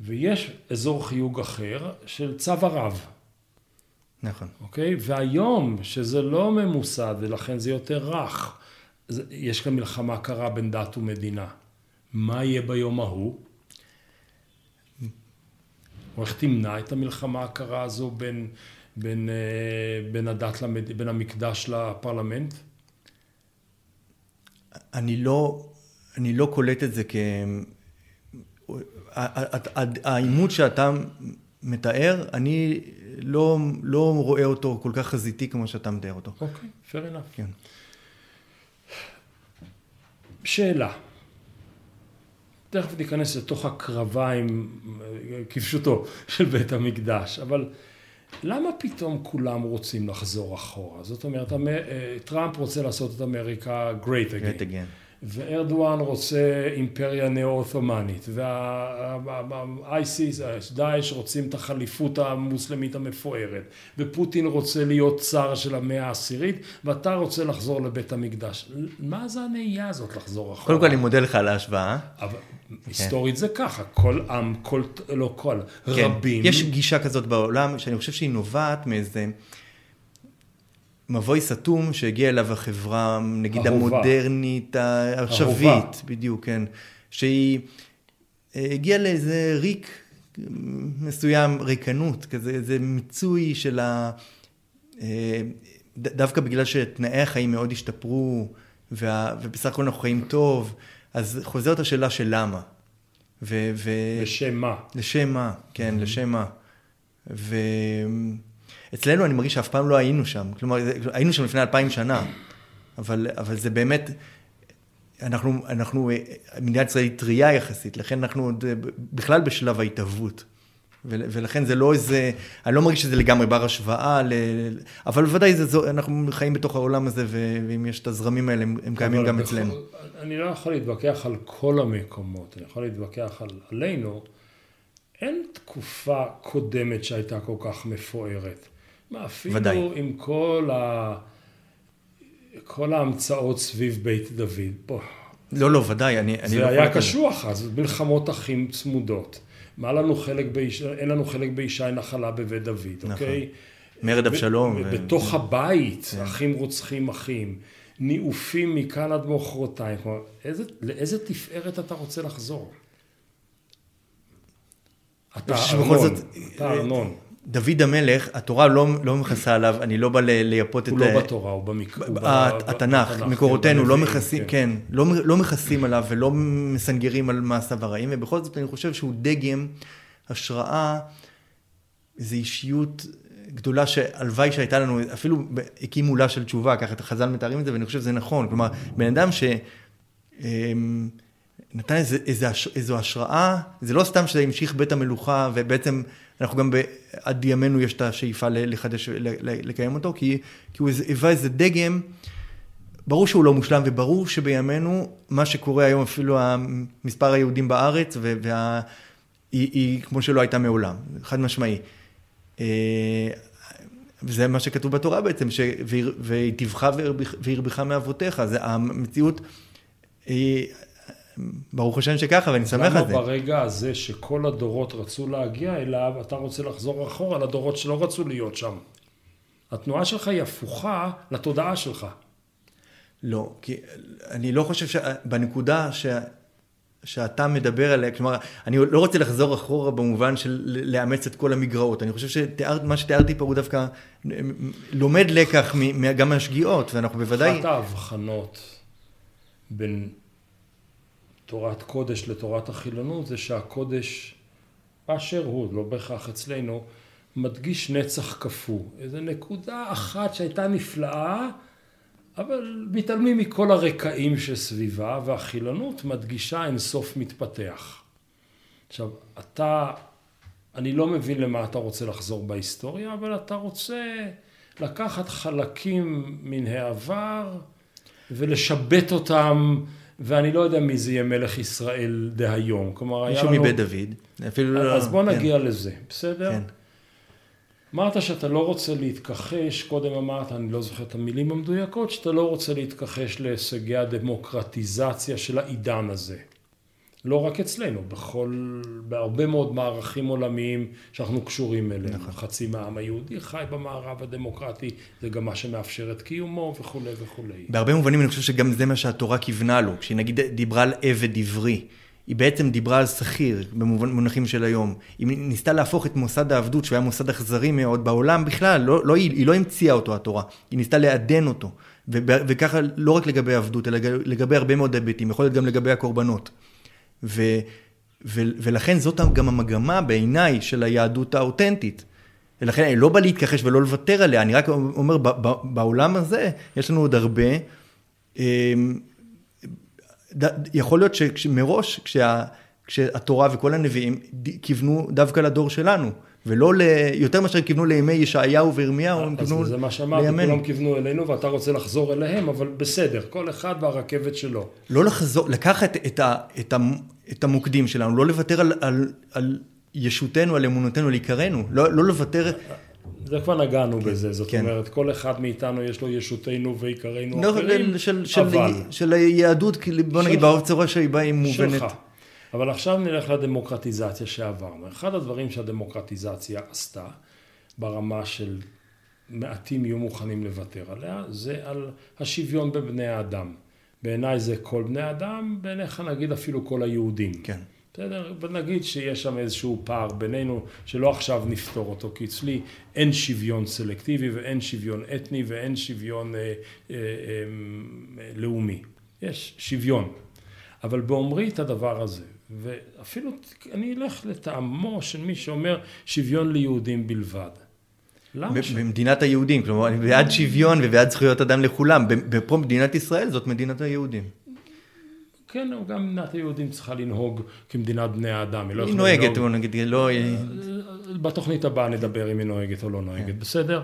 ויש אזור חיוג אחר של צו הרב. נכון. אוקיי? והיום, שזה לא ממוסד ולכן זה יותר רך, יש כאן מלחמה קרה בין דת ומדינה. מה יהיה ביום ההוא? או איך תמנע את המלחמה הקרה הזו בין, בין, אה, בין הדת, למד... בין המקדש לפרלמנט? אני לא, אני לא קולט את זה כ... העימות שאתה מתאר, אני לא, לא רואה אותו כל כך חזיתי כמו שאתה מתאר אותו. אוקיי, okay, fair enough. כן. שאלה. תכף ניכנס לתוך הקרביים, כפשוטו, של בית המקדש, אבל למה פתאום כולם רוצים לחזור אחורה? זאת אומרת, טראמפ רוצה לעשות את אמריקה great again. Great again. וארדואן רוצה אימפריה נאו-עות'מאנית, והאייסיס, דאעש רוצים את החליפות המוסלמית המפוארת, ופוטין רוצה להיות צר של המאה העשירית, ואתה רוצה לחזור לבית המקדש. מה זה הנהייה הזאת לחזור אחורה? קודם כל אני מודה לך על ההשוואה. אבל היסטורית זה ככה, כל עם, כל, לא כל, כן. רבים. יש גישה כזאת בעולם, שאני חושב שהיא נובעת מאיזה... מבוי סתום שהגיע אליו החברה, נגיד אהובה. המודרנית, העכשווית, בדיוק, כן, שהיא אה, הגיעה לאיזה ריק מסוים, ריקנות, כזה, איזה מיצוי של ה... אה, דווקא בגלל שתנאי החיים מאוד השתפרו, וה, ובסך הכל אנחנו חיים טוב, אז חוזרת השאלה של למה. ו, ו... לשם מה. לשם מה, כן, mm-hmm. לשם מה. ו... אצלנו אני מרגיש שאף פעם לא היינו שם. כלומר, היינו שם לפני אלפיים שנה, אבל, אבל זה באמת, אנחנו, אנחנו, מדינת ישראל היא טרייה יחסית, לכן אנחנו עוד בכלל בשלב ההתהוות. ולכן זה לא איזה, אני לא מרגיש שזה לגמרי בר השוואה, ל... אבל בוודאי זה, אנחנו חיים בתוך העולם הזה, ואם יש את הזרמים האלה, הם, הם קיימים גם בכל, אצלנו. אני לא יכול להתווכח על כל המקומות, אני יכול להתווכח על, עלינו. אין תקופה קודמת שהייתה כל כך מפוארת. מה, אפילו ודאי. עם כל, ה... כל ההמצאות סביב בית דוד. בוא. לא, לא, ודאי, אני, אני לא... זה היה קשוח אז, מלחמות אחים צמודות. מה לנו חלק באיש... אין לנו חלק בישי נחלה בבית דוד, נכון. אוקיי? מרד אבשלום. בתוך ו... הבית, כן. אחים רוצחים אחים. ניאופים מכאן עד מחרתיים. כלומר, איזה, לאיזה תפארת אתה רוצה לחזור? אתה ארנון, אתה ארנון. דוד המלך, התורה לא, לא מכסה עליו, אני לא בא לייפות את... הוא לא בתורה, הוא במק... התנ"ך, מקורותינו כן, לא מכסים, כן, כן לא, לא מכסים עליו ולא מסנגרים על מעשיו הרעים, ובכל זאת אני חושב שהוא דגם, השראה, איזו אישיות גדולה שהלוואי שהייתה לנו, אפילו הקים מולה של תשובה, ככה את החז"ל מתארים את זה, ואני חושב שזה נכון. כלומר, בן אדם ש... אמ, נתן איזו השראה, זה לא סתם שזה המשיך בית המלוכה, ובעצם אנחנו גם עד ימינו יש את השאיפה לחדש, לקיים אותו, כי, כי הוא היווה איזה דגם, ברור שהוא לא מושלם, וברור שבימינו, מה שקורה היום, אפילו מספר היהודים בארץ, וה... היא, היא כמו שלא הייתה מעולם, חד משמעי. אה, וזה מה שכתוב בתורה בעצם, ש... והיא תבחה והרבך מאבותיך, זה המציאות, היא... ברוך השם שככה, ואני שמח על זה. למה ברגע הזה שכל הדורות רצו להגיע אליו, אתה רוצה לחזור אחורה לדורות שלא רצו להיות שם? התנועה שלך היא הפוכה לתודעה שלך. לא, כי אני לא חושב שבנקודה ש... שאתה מדבר עליה, כלומר, אני לא רוצה לחזור אחורה במובן של לאמץ את כל המגרעות. אני חושב שמה שתיארתי פה הוא דווקא לומד לקח גם מהשגיאות, ואנחנו בוודאי... אחת ההבחנות בין תורת קודש לתורת החילונות זה שהקודש באשר הוא, לא בהכרח אצלנו, מדגיש נצח קפוא. איזו נקודה אחת שהייתה נפלאה, אבל מתעלמים מכל הרקעים שסביבה, והחילונות מדגישה אינסוף מתפתח. עכשיו, אתה, אני לא מבין למה אתה רוצה לחזור בהיסטוריה, אבל אתה רוצה לקחת חלקים מן העבר ולשבת אותם, ואני לא יודע מי זה יהיה מלך ישראל דהיום. כלומר, היה לנו... מישהו מבית דוד. אפילו... אז בוא כן. נגיע לזה, בסדר? כן. אמרת שאתה לא רוצה להתכחש, קודם אמרת, אני לא זוכר את המילים המדויקות, שאתה לא רוצה להתכחש להישגי הדמוקרטיזציה של העידן הזה. לא רק אצלנו, בכל, בהרבה מאוד מערכים עולמיים שאנחנו קשורים אליהם. נכון. חצי מהעם היהודי חי במערב הדמוקרטי, זה גם מה שמאפשר את קיומו וכולי וכולי. בהרבה מובנים אני חושב שגם זה מה שהתורה כיוונה לו, כשהיא נגיד דיברה על עבד עברי. היא בעצם דיברה על שכיר, במונחים של היום. היא ניסתה להפוך את מוסד העבדות, שהוא היה מוסד אכזרי מאוד בעולם בכלל, לא, לא, היא לא המציאה אותו התורה, היא ניסתה לעדן אותו. וככה לא רק לגבי עבדות, אלא לגבי הרבה מאוד היבטים, יכול להיות גם לגבי הקורבנות. ו, ו, ולכן זאת גם המגמה בעיניי של היהדות האותנטית. ולכן אני לא בא להתכחש ולא לוותר עליה, אני רק אומר, בעולם הזה יש לנו עוד הרבה. אמ, יכול להיות שמראש, כשה, כשהתורה וכל הנביאים כיוונו דווקא לדור שלנו, ולא ל... יותר מאשר כיוונו לימי ישעיהו וירמיהו, הם כיוונו לימינו. זה מה שאמרתי, כולם כיוונו אלינו ואתה רוצה לחזור אליהם, אבל בסדר, כל אחד והרכבת שלו. לא לחזור, לקחת את, ה, את, ה, את המוקדים שלנו, לא לוותר על, על, על ישותנו, על אמונותינו, על עיקרנו, לא, לא לוותר... זה כבר נגענו כן, בזה, זאת כן. אומרת, כל אחד מאיתנו יש לו ישותנו ועיקרנו לא, אחרים, של, של, אבל... של היהדות, בוא נגיד, בצורה שהיא באה היא מובנת. שלך. אבל עכשיו נלך לדמוקרטיזציה שעברנו. אחד הדברים שהדמוקרטיזציה עשתה, ברמה של מעטים יהיו מוכנים לוותר עליה, זה על השוויון בבני האדם. בעיניי זה כל בני האדם, בעיניך נגיד אפילו כל היהודים. כן. בסדר? ונגיד שיש שם איזשהו פער בינינו, שלא עכשיו נפתור אותו, כי אצלי אין שוויון סלקטיבי ואין שוויון אתני ואין שוויון אה, אה, אה, לאומי. יש שוויון. אבל באומרי את הדבר הזה, ואפילו אני אלך לטעמו של מי שאומר שוויון ליהודים בלבד. למה ש... במדינת היהודים, כלומר, אני בעד שוויון ובעד זכויות אדם לכולם. פה מדינת ישראל זאת מדינת היהודים. כן, גם מדינת היהודים צריכה לנהוג כמדינת בני האדם. היא, לא היא נוהגת, בוא נגיד, לא... בתוכנית הבאה נדבר אם היא נוהגת או לא נוהגת, כן. בסדר?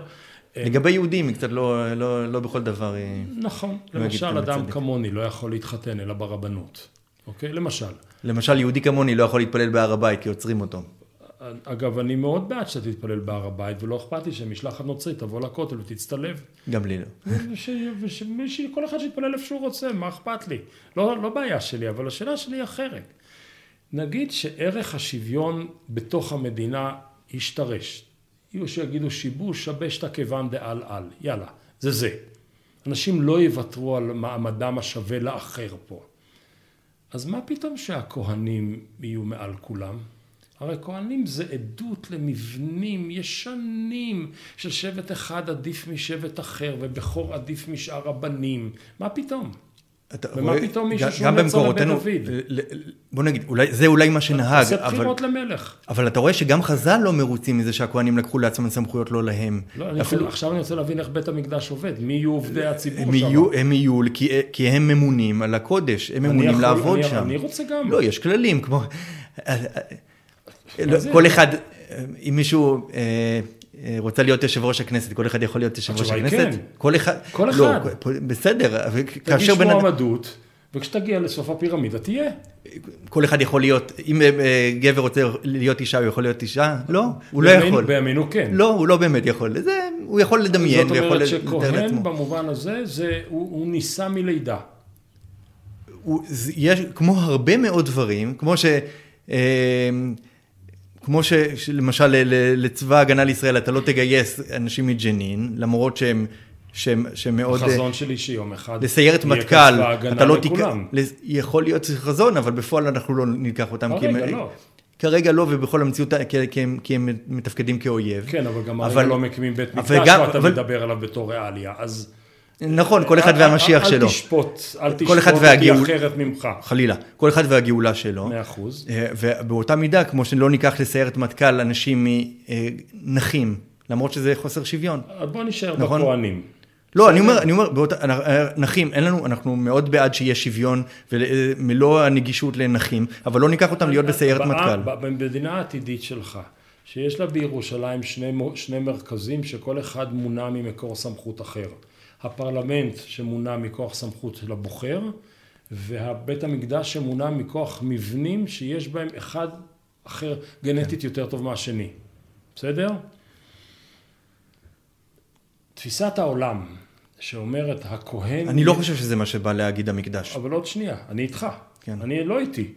לגבי יהודים היא קצת לא, לא, לא בכל דבר. נכון, למשל אדם כמוני לא יכול להתחתן אלא ברבנות, אוקיי? למשל. למשל יהודי כמוני לא יכול להתפלל בהר הבית כי עוצרים אותו. אגב, אני מאוד בעד שאתה תתפלל בהר הבית, ולא אכפת לי שמשלחת נוצרית תבוא לכותל ותצטלב. גם לי לא. ושכל אחד שיתפלל איפה שהוא רוצה, מה אכפת לי? לא, לא בעיה שלי, אבל השאלה שלי היא אחרת. נגיד שערך השוויון בתוך המדינה ישתרש. יהיו שיגידו שיבוש, שבש את הכיוון דעל על. יאללה, זה זה. אנשים לא יוותרו על מעמדם השווה לאחר פה. אז מה פתאום שהכהנים יהיו מעל כולם? הרי כהנים זה עדות למבנים ישנים של שבט אחד עדיף משבט אחר ובכור עדיף משאר הבנים. מה פתאום? ומה רואה, פתאום מישהו שהוא נצור לבית דוד? בוא נגיד, אולי, זה אולי מה שנהג. עושה בחירות למלך. אבל אתה רואה שגם חז"ל לא מרוצים מזה שהכוהנים לקחו לעצמם סמכויות לא להם. לא, אני אפילו... עכשיו אני רוצה להבין איך בית המקדש עובד. מי יהיו עובדי הציבור הם שם? יהיו, הם יהיו, כי, כי הם ממונים על הקודש, הם ממונים יכול, לעבוד אני, שם. אני רוצה גם. לא, יש כללים, כמו... כל אחד, אם מישהו אה, רוצה להיות יושב ראש הכנסת, כל אחד יכול להיות יושב ראש הכנסת? כן. כל אחד. כל לא, אחד. בסדר. תגיש מועמדות, וכשתגיע לסוף הפירמידה תהיה. כל אחד יכול להיות, אם אה, גבר רוצה להיות אישה, הוא יכול להיות אישה? לא, הוא לא יכול. בימינו כן. לא, הוא לא באמת יכול. זה, הוא יכול לדמיין. זאת אומרת שכהן במובן הזה, זה, הוא, הוא נישא מלידה. הוא, יש, כמו הרבה מאוד דברים, כמו ש... כמו שלמשל לצבא ההגנה לישראל אתה לא תגייס אנשים מג'נין, למרות שהם, שהם, שהם מאוד... החזון שלי שיום אחד לסיירת מטכ"ל, אתה לא תיקח... יכול להיות חזון, אבל בפועל אנחנו לא ניקח אותם. כרגע לא. כרגע לא, ובכל המציאות, כי הם, כי הם מתפקדים כאויב. כן, אבל גם אבל, לא מקימים בית מקדש, ואתה אבל... מדבר עליו בתור ריאליה, אז... נכון, כל אחד והמשיח שלו. אל תשפוט, אל תשפוט אותי אחרת ממך. חלילה, כל אחד והגאולה שלו. מאה אחוז. אה, ובאותה מידה, כמו שלא ניקח לסיירת מטכ"ל אנשים נכים, למרות שזה חוסר שוויון. בוא נשאר נכון? בכהנים. לא, אני אומר, אני אומר, באות, נכים, אין לנו, אנחנו מאוד בעד שיהיה שוויון ומלוא הנגישות לנכים, אבל לא ניקח אותם להיות בסיירת מטכ"ל. במדינה העתידית שלך, שיש לה בירושלים שני, שני מרכזים שכל אחד מונע ממקור סמכות אחר. הפרלמנט שמונע מכוח סמכות של הבוחר, והבית המקדש שמונע מכוח מבנים שיש בהם אחד אחר גנטית כן. יותר טוב מהשני. בסדר? תפיסת העולם שאומרת הכהן... אני לא חושב שזה מה שבא להגיד המקדש. אבל עוד שנייה, אני איתך. כן. אני לא איתי.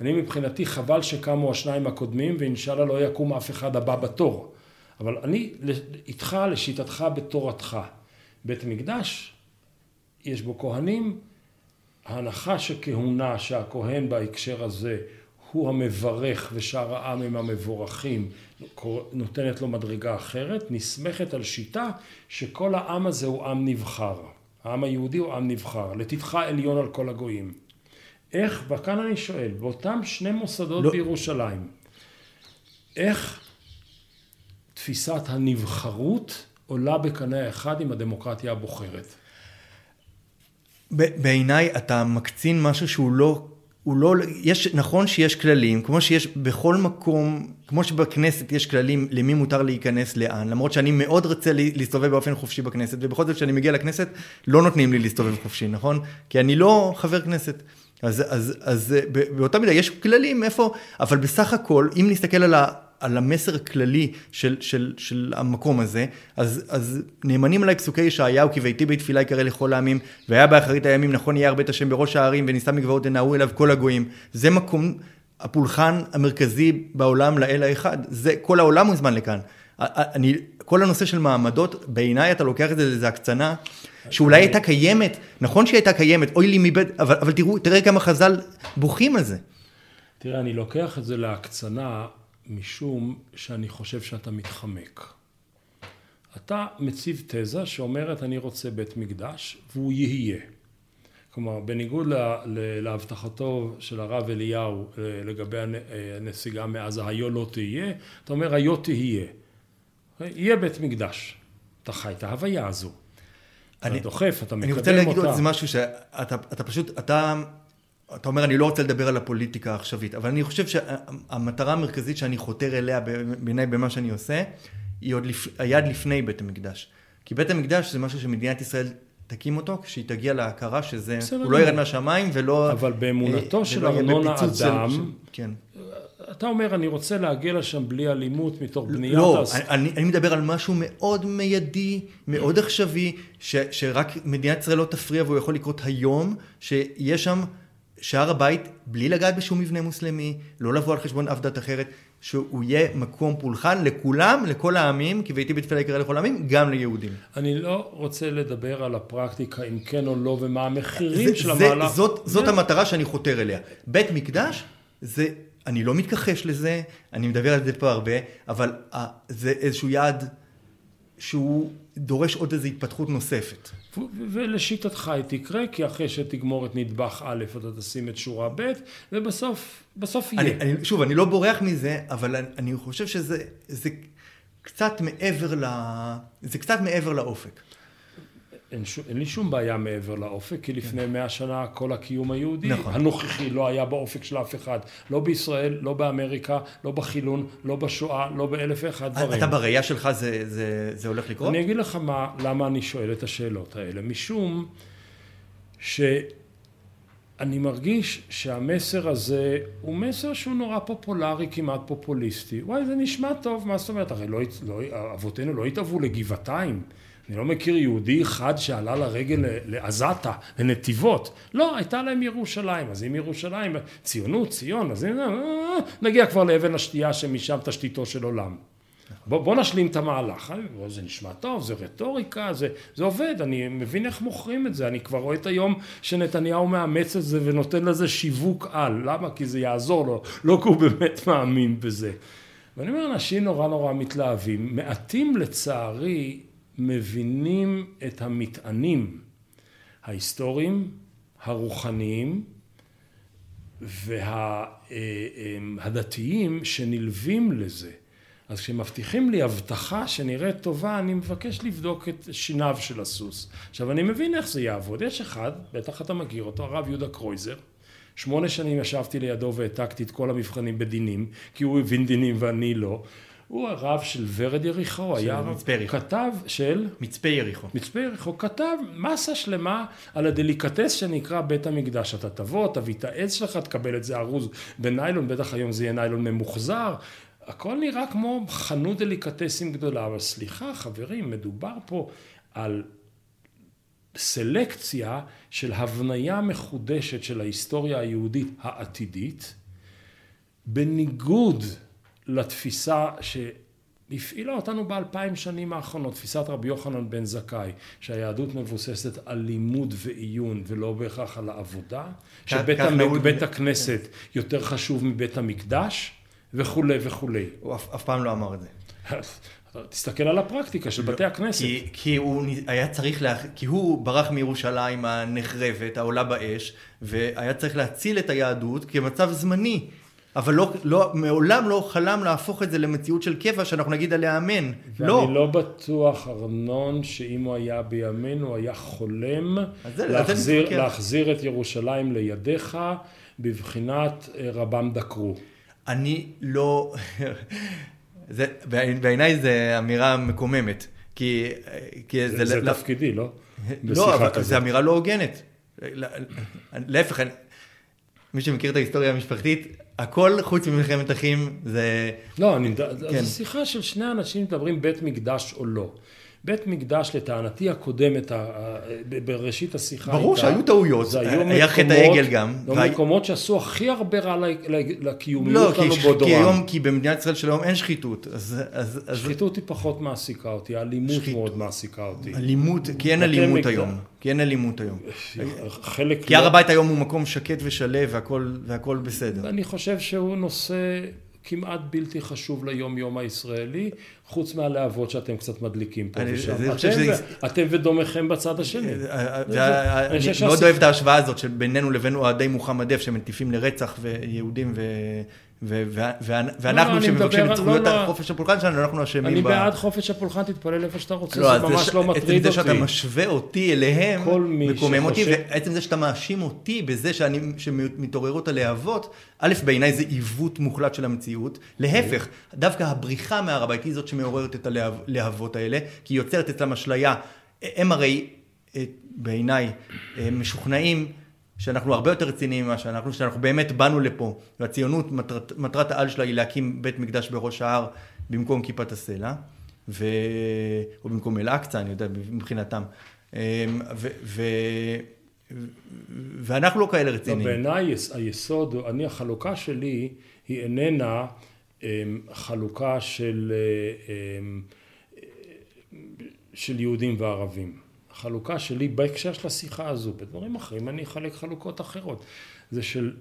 אני מבחינתי חבל שקמו השניים הקודמים ואינשאללה לא יקום אף אחד הבא בתור. אבל אני איתך לשיטתך בתורתך. בית מקדש, יש בו כהנים, ההנחה שכהונה שהכהן בהקשר הזה הוא המברך ושאר העם הם המבורכים נותנת לו מדרגה אחרת, נסמכת על שיטה שכל העם הזה הוא עם נבחר. העם היהודי הוא עם נבחר, לתתך עליון על כל הגויים. איך, וכאן אני שואל, באותם שני מוסדות לא. בירושלים, איך תפיסת הנבחרות עולה בקנה אחד עם הדמוקרטיה הבוחרת? בעיניי אתה מקצין משהו שהוא לא הוא לא, יש, נכון שיש כללים, כמו שיש בכל מקום, כמו שבכנסת יש כללים למי מותר להיכנס לאן, למרות שאני מאוד רוצה להסתובב באופן חופשי בכנסת, ובכל זאת כשאני מגיע לכנסת לא נותנים לי להסתובב חופשי, נכון? כי אני לא חבר כנסת. אז, אז, אז באותה מידה יש כללים איפה, אבל בסך הכל, אם נסתכל על ה... על המסר הכללי של, של, של המקום הזה, אז, אז נאמנים עליי פסוקי ישעיהו, כי ביתי בית תפילה יקרא לכל העמים, והיה באחרית הימים, נכון יהיה הרבה את השם בראש הערים, ונישא מגבעות ינהרו אליו כל הגויים. זה מקום, הפולחן המרכזי בעולם לאל האחד. זה, כל העולם מוזמן לכאן. אני, כל הנושא של מעמדות, בעיניי אתה לוקח את זה לאיזה הקצנה, שאולי הייתה קיימת, נכון שהיא הייתה קיימת, אוי לי מבית, אבל, אבל תראו, תראה כמה חז"ל בוכים על זה. תראה, אני לוקח את זה להקצנה משום שאני חושב שאתה מתחמק. אתה מציב תזה שאומרת אני רוצה בית מקדש והוא יהיה. כלומר בניגוד להבטחתו של הרב אליהו אה, לגבי הנסיגה מעזה היו לא תהיה, אתה אומר היו תהיה. יהיה בית מקדש. אתה חי את ההוויה הזו. אני, אתה דוחף, אתה מקדם אותה. אני רוצה להגיד עוד איזה משהו שאתה אתה פשוט, אתה אתה אומר, אני לא רוצה לדבר על הפוליטיקה העכשווית, אבל אני חושב שהמטרה המרכזית שאני חותר אליה בעיניי במה שאני עושה, היא עוד לפ... היד לפני בית המקדש. כי בית המקדש זה משהו שמדינת ישראל תקים אותו, כשהיא תגיע להכרה שזה, הוא לא ירד מהשמיים ולא... אבל באמונתו אה, של ארנון האדם, של... כן. אתה אומר, אני רוצה להגיע לשם בלי אלימות מתוך בניית... לא, הס... אני, אני מדבר על משהו מאוד מיידי, מאוד עכשווי, ש, שרק מדינת ישראל לא תפריע והוא יכול לקרות היום, שיש שם... שהר הבית, בלי לגעת בשום מבנה מוסלמי, לא לבוא על חשבון אף דת אחרת, שהוא יהיה מקום פולחן לכולם, לכל העמים, כי ביתי בתפילה יקרא לכל העמים, גם ליהודים. אני לא רוצה לדבר על הפרקטיקה, אם כן או לא, ומה המחירים זה, של זה, המהלך. זאת, זאת המטרה שאני חותר אליה. בית מקדש, זה, אני לא מתכחש לזה, אני מדבר על זה פה הרבה, אבל זה איזשהו יעד שהוא דורש עוד איזו התפתחות נוספת. ולשיטתך היא תקרה, כי אחרי שתגמור את נדבך א', אתה תשים את שורה ב', ובסוף, בסוף יהיה. אני, אני, שוב, אני לא בורח מזה, אבל אני, אני חושב שזה זה קצת מעבר ל... זה קצת מעבר לאופק. אין, ש... אין לי שום בעיה מעבר לאופק, כי לפני מאה שנה כל הקיום היהודי נכון. הנוכחי לא היה באופק של אף אחד. לא בישראל, לא באמריקה, לא בחילון, לא בשואה, לא באלף ואחד דברים. אתה בראייה שלך זה, זה, זה הולך לקרות? אני אגיד לך מה, למה אני שואל את השאלות האלה. משום שאני מרגיש שהמסר הזה הוא מסר שהוא נורא פופולרי, כמעט פופוליסטי. וואי, זה נשמע טוב, מה זאת אומרת? הרי לא, לא, אבותינו לא התאהבו לגבעתיים. אני לא מכיר יהודי אחד שעלה לרגל לעזתה, לנתיבות. לא, הייתה להם ירושלים. אז אם ירושלים, ציונות, ציון, אז הנה, אה, נגיע כבר לאבן השתייה שמשם תשתיתו של עולם. בוא, בוא נשלים את המהלך. אה, זה נשמע טוב, זה רטוריקה, זה, זה עובד, אני מבין איך מוכרים את זה. אני כבר רואה את היום שנתניהו מאמץ את זה ונותן לזה שיווק על. למה? כי זה יעזור לו, לא כי הוא באמת מאמין בזה. ואני אומר, אנשים נורא נורא מתלהבים. מעטים לצערי מבינים את המטענים ההיסטוריים, הרוחניים והדתיים שנלווים לזה. אז כשמבטיחים לי הבטחה שנראית טובה, אני מבקש לבדוק את שיניו של הסוס. עכשיו, אני מבין איך זה יעבוד. יש אחד, בטח אתה מכיר אותו, הרב יהודה קרויזר. שמונה שנים ישבתי לידו והעתקתי את כל המבחנים בדינים, כי הוא הבין דינים ואני לא. הוא הרב של ורד יריחו, היה מצפה יריחו. כתב של... מצפה יריחו. מצפה יריחו, כתב מסה שלמה על הדליקטס שנקרא בית המקדש. אתה תבוא, תביא את העץ שלך, תקבל את זה ארוז בניילון, בטח היום זה יהיה ניילון ממוחזר. הכל נראה כמו חנות דליקטסים גדולה, אבל סליחה חברים, מדובר פה על סלקציה של הבניה מחודשת של ההיסטוריה היהודית העתידית, בניגוד לתפיסה שהפעילה אותנו באלפיים שנים האחרונות, תפיסת רבי יוחנן בן זכאי, שהיהדות מבוססת על לימוד ועיון ולא בהכרח על העבודה, שבית המק... הכנסת יותר חשוב מבית המקדש וכולי וכולי. הוא אף, אף פעם לא אמר את זה. תסתכל על הפרקטיקה של לא, בתי הכנסת. כי, כי הוא היה צריך, לה, כי הוא ברח מירושלים הנחרבת, העולה באש, והיה צריך להציל את היהדות כמצב זמני. אבל לא, לא, מעולם לא חלם להפוך את זה למציאות של קבע שאנחנו נגיד עליה אמן. לא. ואני לא בטוח, ארנון, שאם הוא היה בימינו, הוא היה חולם זה, להחזיר, להחזיר את ירושלים לידיך בבחינת אה, רבם דקרו. אני לא... זה, בעיניי זו אמירה מקוממת. כי, כי זה... זה, זה תפקידי, לא? לא, אבל זו אמירה לא הוגנת. להפך, מי שמכיר את ההיסטוריה המשפחתית, הכל חוץ ממלחמת אחים זה... לא, אני, כן. זו שיחה של שני אנשים מדברים בית מקדש או לא. בית מקדש לטענתי הקודמת, בראשית השיחה ברור שהיו טעויות, היה חטא העגל גם. לא מקומות שעשו הכי הרבה רע לקיומיות שלנו באותו עם. כי במדינת ישראל של היום אין שחיתות. שחיתות היא פחות מעסיקה אותי, אלימות מאוד מעסיקה אותי. אלימות, כי אין אלימות היום. כי אין אלימות היום. כי הר לא- הבית היום הוא מקום שקט ושלו והכל בסדר. אני חושב שהוא נושא... כמעט בלתי חשוב ליום יום הישראלי, חוץ מהלהבות שאתם קצת מדליקים פה ושם. אתם ודומכם בצד השני. אה, אה, אני מאוד אוהב את ההשוואה הזאת שבינינו לבין אוהדי מוחמד דף שמטיפים לרצח ויהודים. ואנחנו שמבקשים את זכויות חופש הפולחן שלנו, אנחנו אשמים. אני בעד חופש הפולחן, תתפלל איפה שאתה רוצה, זה ממש לא מטריד אותי. עצם זה שאתה משווה אותי אליהם, מקומם אותי, ועצם זה שאתה מאשים אותי בזה שמתעוררות הלהבות, א', בעיניי זה עיוות מוחלט של המציאות. להפך, דווקא הבריחה מהר הבית היא זאת שמעוררת את הלהבות האלה, כי היא יוצרת אצלם אשליה. הם הרי, אה, בעיניי, אה, משוכנעים. שאנחנו הרבה יותר רציניים ממה שאנחנו, שאנחנו באמת באנו לפה, והציונות, מטרת, מטרת העל שלה היא להקים בית מקדש בראש ההר במקום כיפת הסלע, ו... או במקום אל-אקצא, אני יודע, מבחינתם. אמ, ו... ו... ואנחנו לא כאלה רציניים. לא, בעיניי היסוד, אני, החלוקה שלי היא איננה אמ, חלוקה של, אמ, של יהודים וערבים. החלוקה שלי בהקשר של השיחה הזו, בדברים אחרים אני אחלק חלוקות אחרות. זה של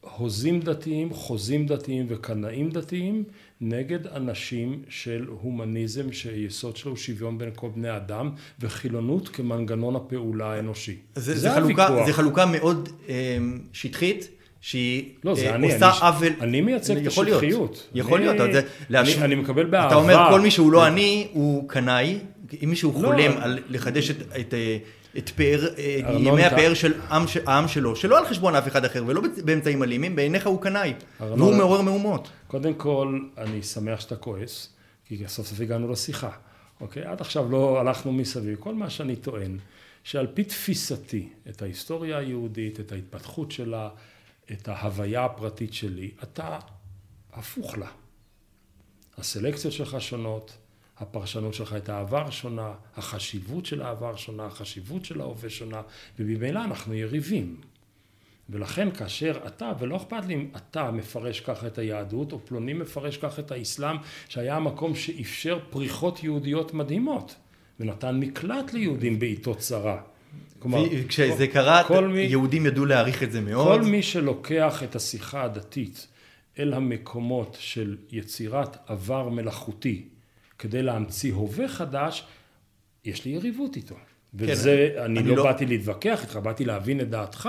הוזים דתיים, חוזים דתיים וקנאים דתיים נגד אנשים של הומניזם שיסוד שלו הוא שוויון בין כל בני אדם וחילונות כמנגנון הפעולה האנושי. זה, זה, זה חלוקה, זה חלוקה מאוד אה, שטחית. שהיא לא, אה, אני, עושה אני, עוול. אני מייצג את השטחיות. יכול להיות. אני, להיות. אני. אני מקבל באהבה. אתה אומר כל מי שהוא לא אני הוא קנאי, אם מישהו לא, חולם על לחדש את, את, את פאר, אה, ימי הפאר של העם, העם שלו, שלא על חשבון אף אחד אחר ולא באמצעים אלימים, בעיניך הוא קנאי, והוא מעורר מהומות. קודם כל, אני שמח שאתה כועס, כי סוף סוף הגענו לשיחה, אוקיי? עד עכשיו לא הלכנו מסביב. כל מה שאני טוען, שעל פי תפיסתי, את ההיסטוריה היהודית, את ההתפתחות שלה, את ההוויה הפרטית שלי, אתה הפוך לה. הסלקציות שלך שונות, הפרשנות שלך את העבר שונה, החשיבות של העבר שונה, החשיבות של ההווה שונה, וממילא אנחנו יריבים. ולכן כאשר אתה, ולא אכפת לי אם אתה מפרש ככה את היהדות, או פלוני מפרש ככה את האסלאם, שהיה המקום שאפשר פריחות יהודיות מדהימות, ונתן מקלט ליהודים בעיתות צרה. כלומר, כשזה קרה, מי, יהודים ידעו להעריך את זה מאוד. כל מי שלוקח את השיחה הדתית אל המקומות של יצירת עבר מלאכותי, כדי להמציא הווה חדש, יש לי יריבות איתו. כן, וזה, כן, אני, אני לא, לא באתי להתווכח איתך, באתי להבין את דעתך.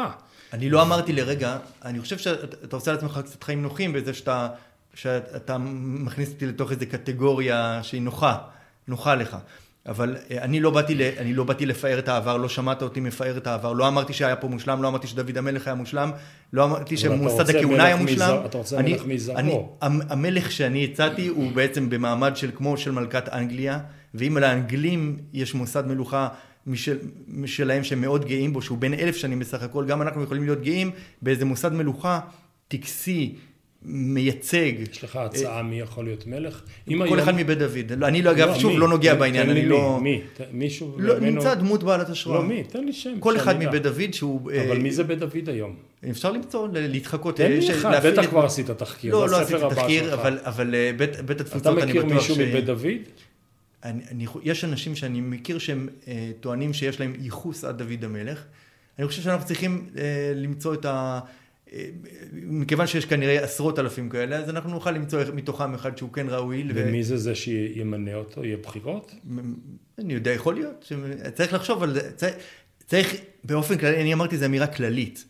אני לא אמרתי לרגע, אני חושב שאתה עושה לעצמך קצת חיים נוחים בזה שאתה שאתה מכניס אותי לתוך איזו קטגוריה שהיא נוחה, נוחה לך. אבל אה, אני לא, באתי, אני לא באתי לפאר את העבר, לא שמעת אותי מפאר את העבר, לא אמרתי שהיה פה מושלם, לא אמרתי שדוד המלך היה מושלם, לא אמרתי שמוסד הכהונה היה מושלם. אתה רוצה אני, מלך מזרעו. המלך שאני הצעתי הוא בעצם במעמד של כמו של מלכת אנגליה, ואם לאנגלים יש מוסד מלוכה משל, משלהם שהם מאוד גאים בו, שהוא בן אלף שנים בסך הכל, גם אנחנו יכולים להיות גאים באיזה מוסד מלוכה טקסי, מייצג. יש לך הצעה מי יכול להיות מלך? כל אחד מבית דוד. לא, אני לא, אגב, לא, שוב, לא נוגע בעניין, אני לא... מי? מישהו? לא, נמצא דמות בעלת השראה. לא, מי? תן לי שם. כל אחד מבית דוד שהוא... אבל מי זה בית דוד היום? אפשר למצוא, להתחקות. תן לי אחד, בטח כבר עשית תחקיר. לא, לא עשיתי תחקיר, אבל בית התפוצות, אני בטוח ש... אתה מכיר מישהו מבית דוד? אני, אני, יש אנשים שאני מכיר שהם אה, טוענים שיש להם ייחוס עד דוד המלך. אני חושב שאנחנו צריכים אה, למצוא את ה... מכיוון שיש כנראה עשרות אלפים כאלה, אז אנחנו נוכל למצוא מתוכם אחד שהוא כן ראוי. ומי ו... זה זה שימנה אותו? יהיה בחירות? אני יודע, יכול להיות. צריך לחשוב על זה. צריך, צריך באופן כללי, אני אמרתי, זו אמירה כללית.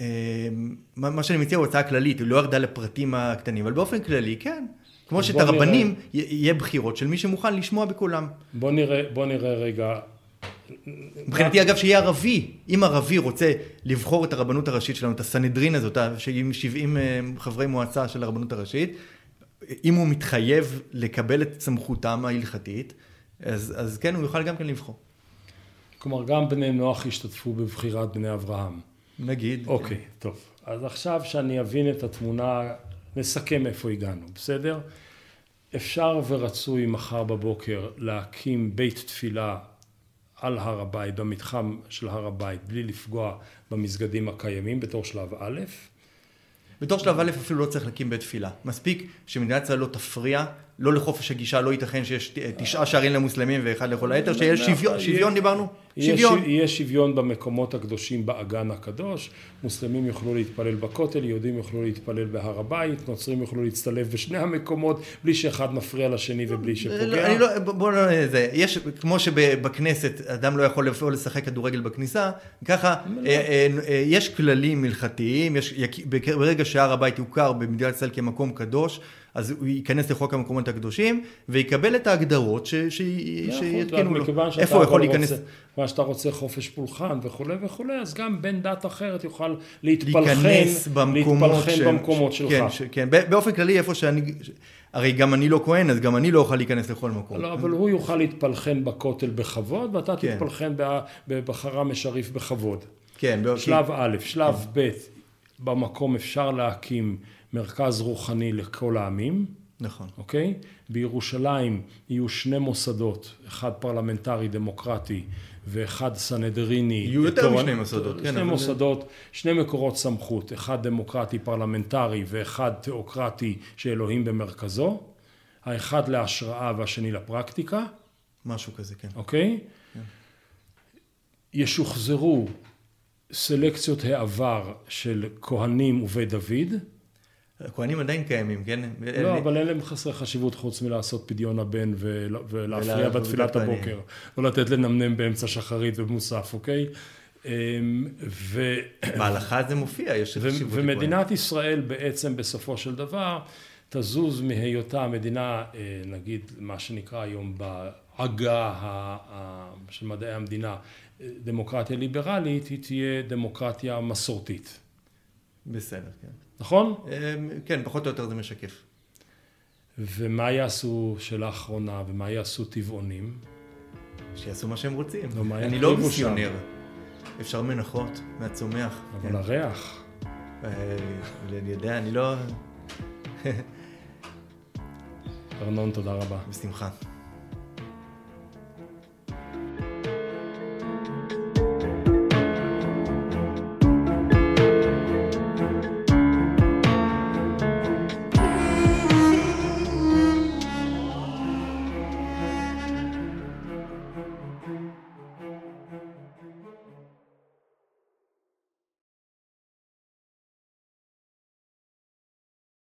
אה, מה שאני מציע הוא הצעה כללית, היא לא ירדה לפרטים הקטנים, אבל באופן כללי, כן. כמו שאת הרבנים. יהיה בחירות של מי שמוכן לשמוע בקולם. בוא נראה, בוא נראה רגע. מבחינתי אגב שיהיה ערבי, אם ערבי רוצה לבחור את הרבנות הראשית שלנו, את הסנהדרין הזאת, שעם 70 אה, חברי מועצה של הרבנות הראשית, אם הוא מתחייב לקבל את סמכותם ההלכתית, אז, אז כן, הוא יוכל גם כן לבחור. כלומר, גם בני נוח השתתפו בבחירת בני אברהם. נגיד. אוקיי, כן. טוב. אז עכשיו שאני אבין את התמונה נסכם איפה הגענו, בסדר? אפשר ורצוי מחר בבוקר להקים בית תפילה על הר הבית, במתחם של הר הבית, בלי לפגוע במסגדים הקיימים בתור שלב א'. בתור שלב א' אפילו לא צריך להקים בית תפילה. מספיק שמדינת ישראל לא תפריע לא לחופש הגישה, לא ייתכן שיש תשעה שערים למוסלמים ואחד לכל היתר, שיש שוויון, שוויון דיברנו? שוויון. יהיה שוויון במקומות הקדושים באגן הקדוש, מוסלמים יוכלו להתפלל בכותל, יהודים יוכלו להתפלל בהר הבית, נוצרים יוכלו להצטלב בשני המקומות, בלי שאחד מפריע לשני ובלי שפוגע. אני לא, בוא לא, זה, יש, כמו שבכנסת אדם לא יכול לבוא לשחק כדורגל בכניסה, ככה לא. אה, אה, אה, יש כללים הלכתיים, ברגע שהר הבית יוכר במדינת ישראל כמקום קדוש, אז הוא ייכנס לחוק המקומות הקדושים, ויקבל את ההגדרות שיתקינו לו. איפה הוא יכול להיכנס? מכיוון שאתה רוצה חופש פולחן וכולי וכולי, אז גם בן דת אחרת יוכל להתפלחן, להתפלחן ש... במקומות שלך. כן, ש... כן, באופן כללי איפה שאני... הרי גם אני לא כהן, אז גם אני לא אוכל להיכנס לכל מקום. לא, אבל הוא יוכל להתפלחן בכותל בכבוד, ואתה כן. תתפלחן בחראם א-שריף בכבוד. כן. שלב א', שלב כן. ב', במקום אפשר להקים מרכז רוחני לכל העמים. נכון. אוקיי? בירושלים יהיו שני מוסדות, אחד פרלמנטרי דמוקרטי ואחד סנהדריני. יהיו יותר משני מוסדות, כן. שני מוסדות, שני מקורות סמכות, אחד דמוקרטי פרלמנטרי ואחד תיאוקרטי שאלוהים במרכזו. האחד להשראה והשני לפרקטיקה. משהו כזה, כן. אוקיי? כן. ישוחזרו סלקציות העבר של כהנים ובית דוד. הכהנים עדיין קיימים, כן? לא, אבל אין להם חסרי חשיבות חוץ מלעשות פדיון הבן ולהפריע בתפילת הבוקר. לא לתת לנמנם באמצע שחרית ומוסף, אוקיי? אמ, ו... בהלכה זה מופיע, יש חשיבות. ומדינת ישראל בעצם בסופו של דבר תזוז מהיותה מדינה, אה, נגיד מה שנקרא היום בעגה של מדעי המדינה, אה, דמוקרטיה ליברלית, היא תהיה דמוקרטיה מסורתית. בסדר, כן. נכון? אמ, כן, פחות או יותר זה משקף. ומה יעשו, שאלה אחרונה, ומה יעשו טבעונים? שיעשו מה שהם רוצים. לא, אני לא מיסיונר. אפשר מנחות מהצומח. אבל כן. הריח. אה, אני יודע, אני לא... ארנון, תודה רבה. בשמחה.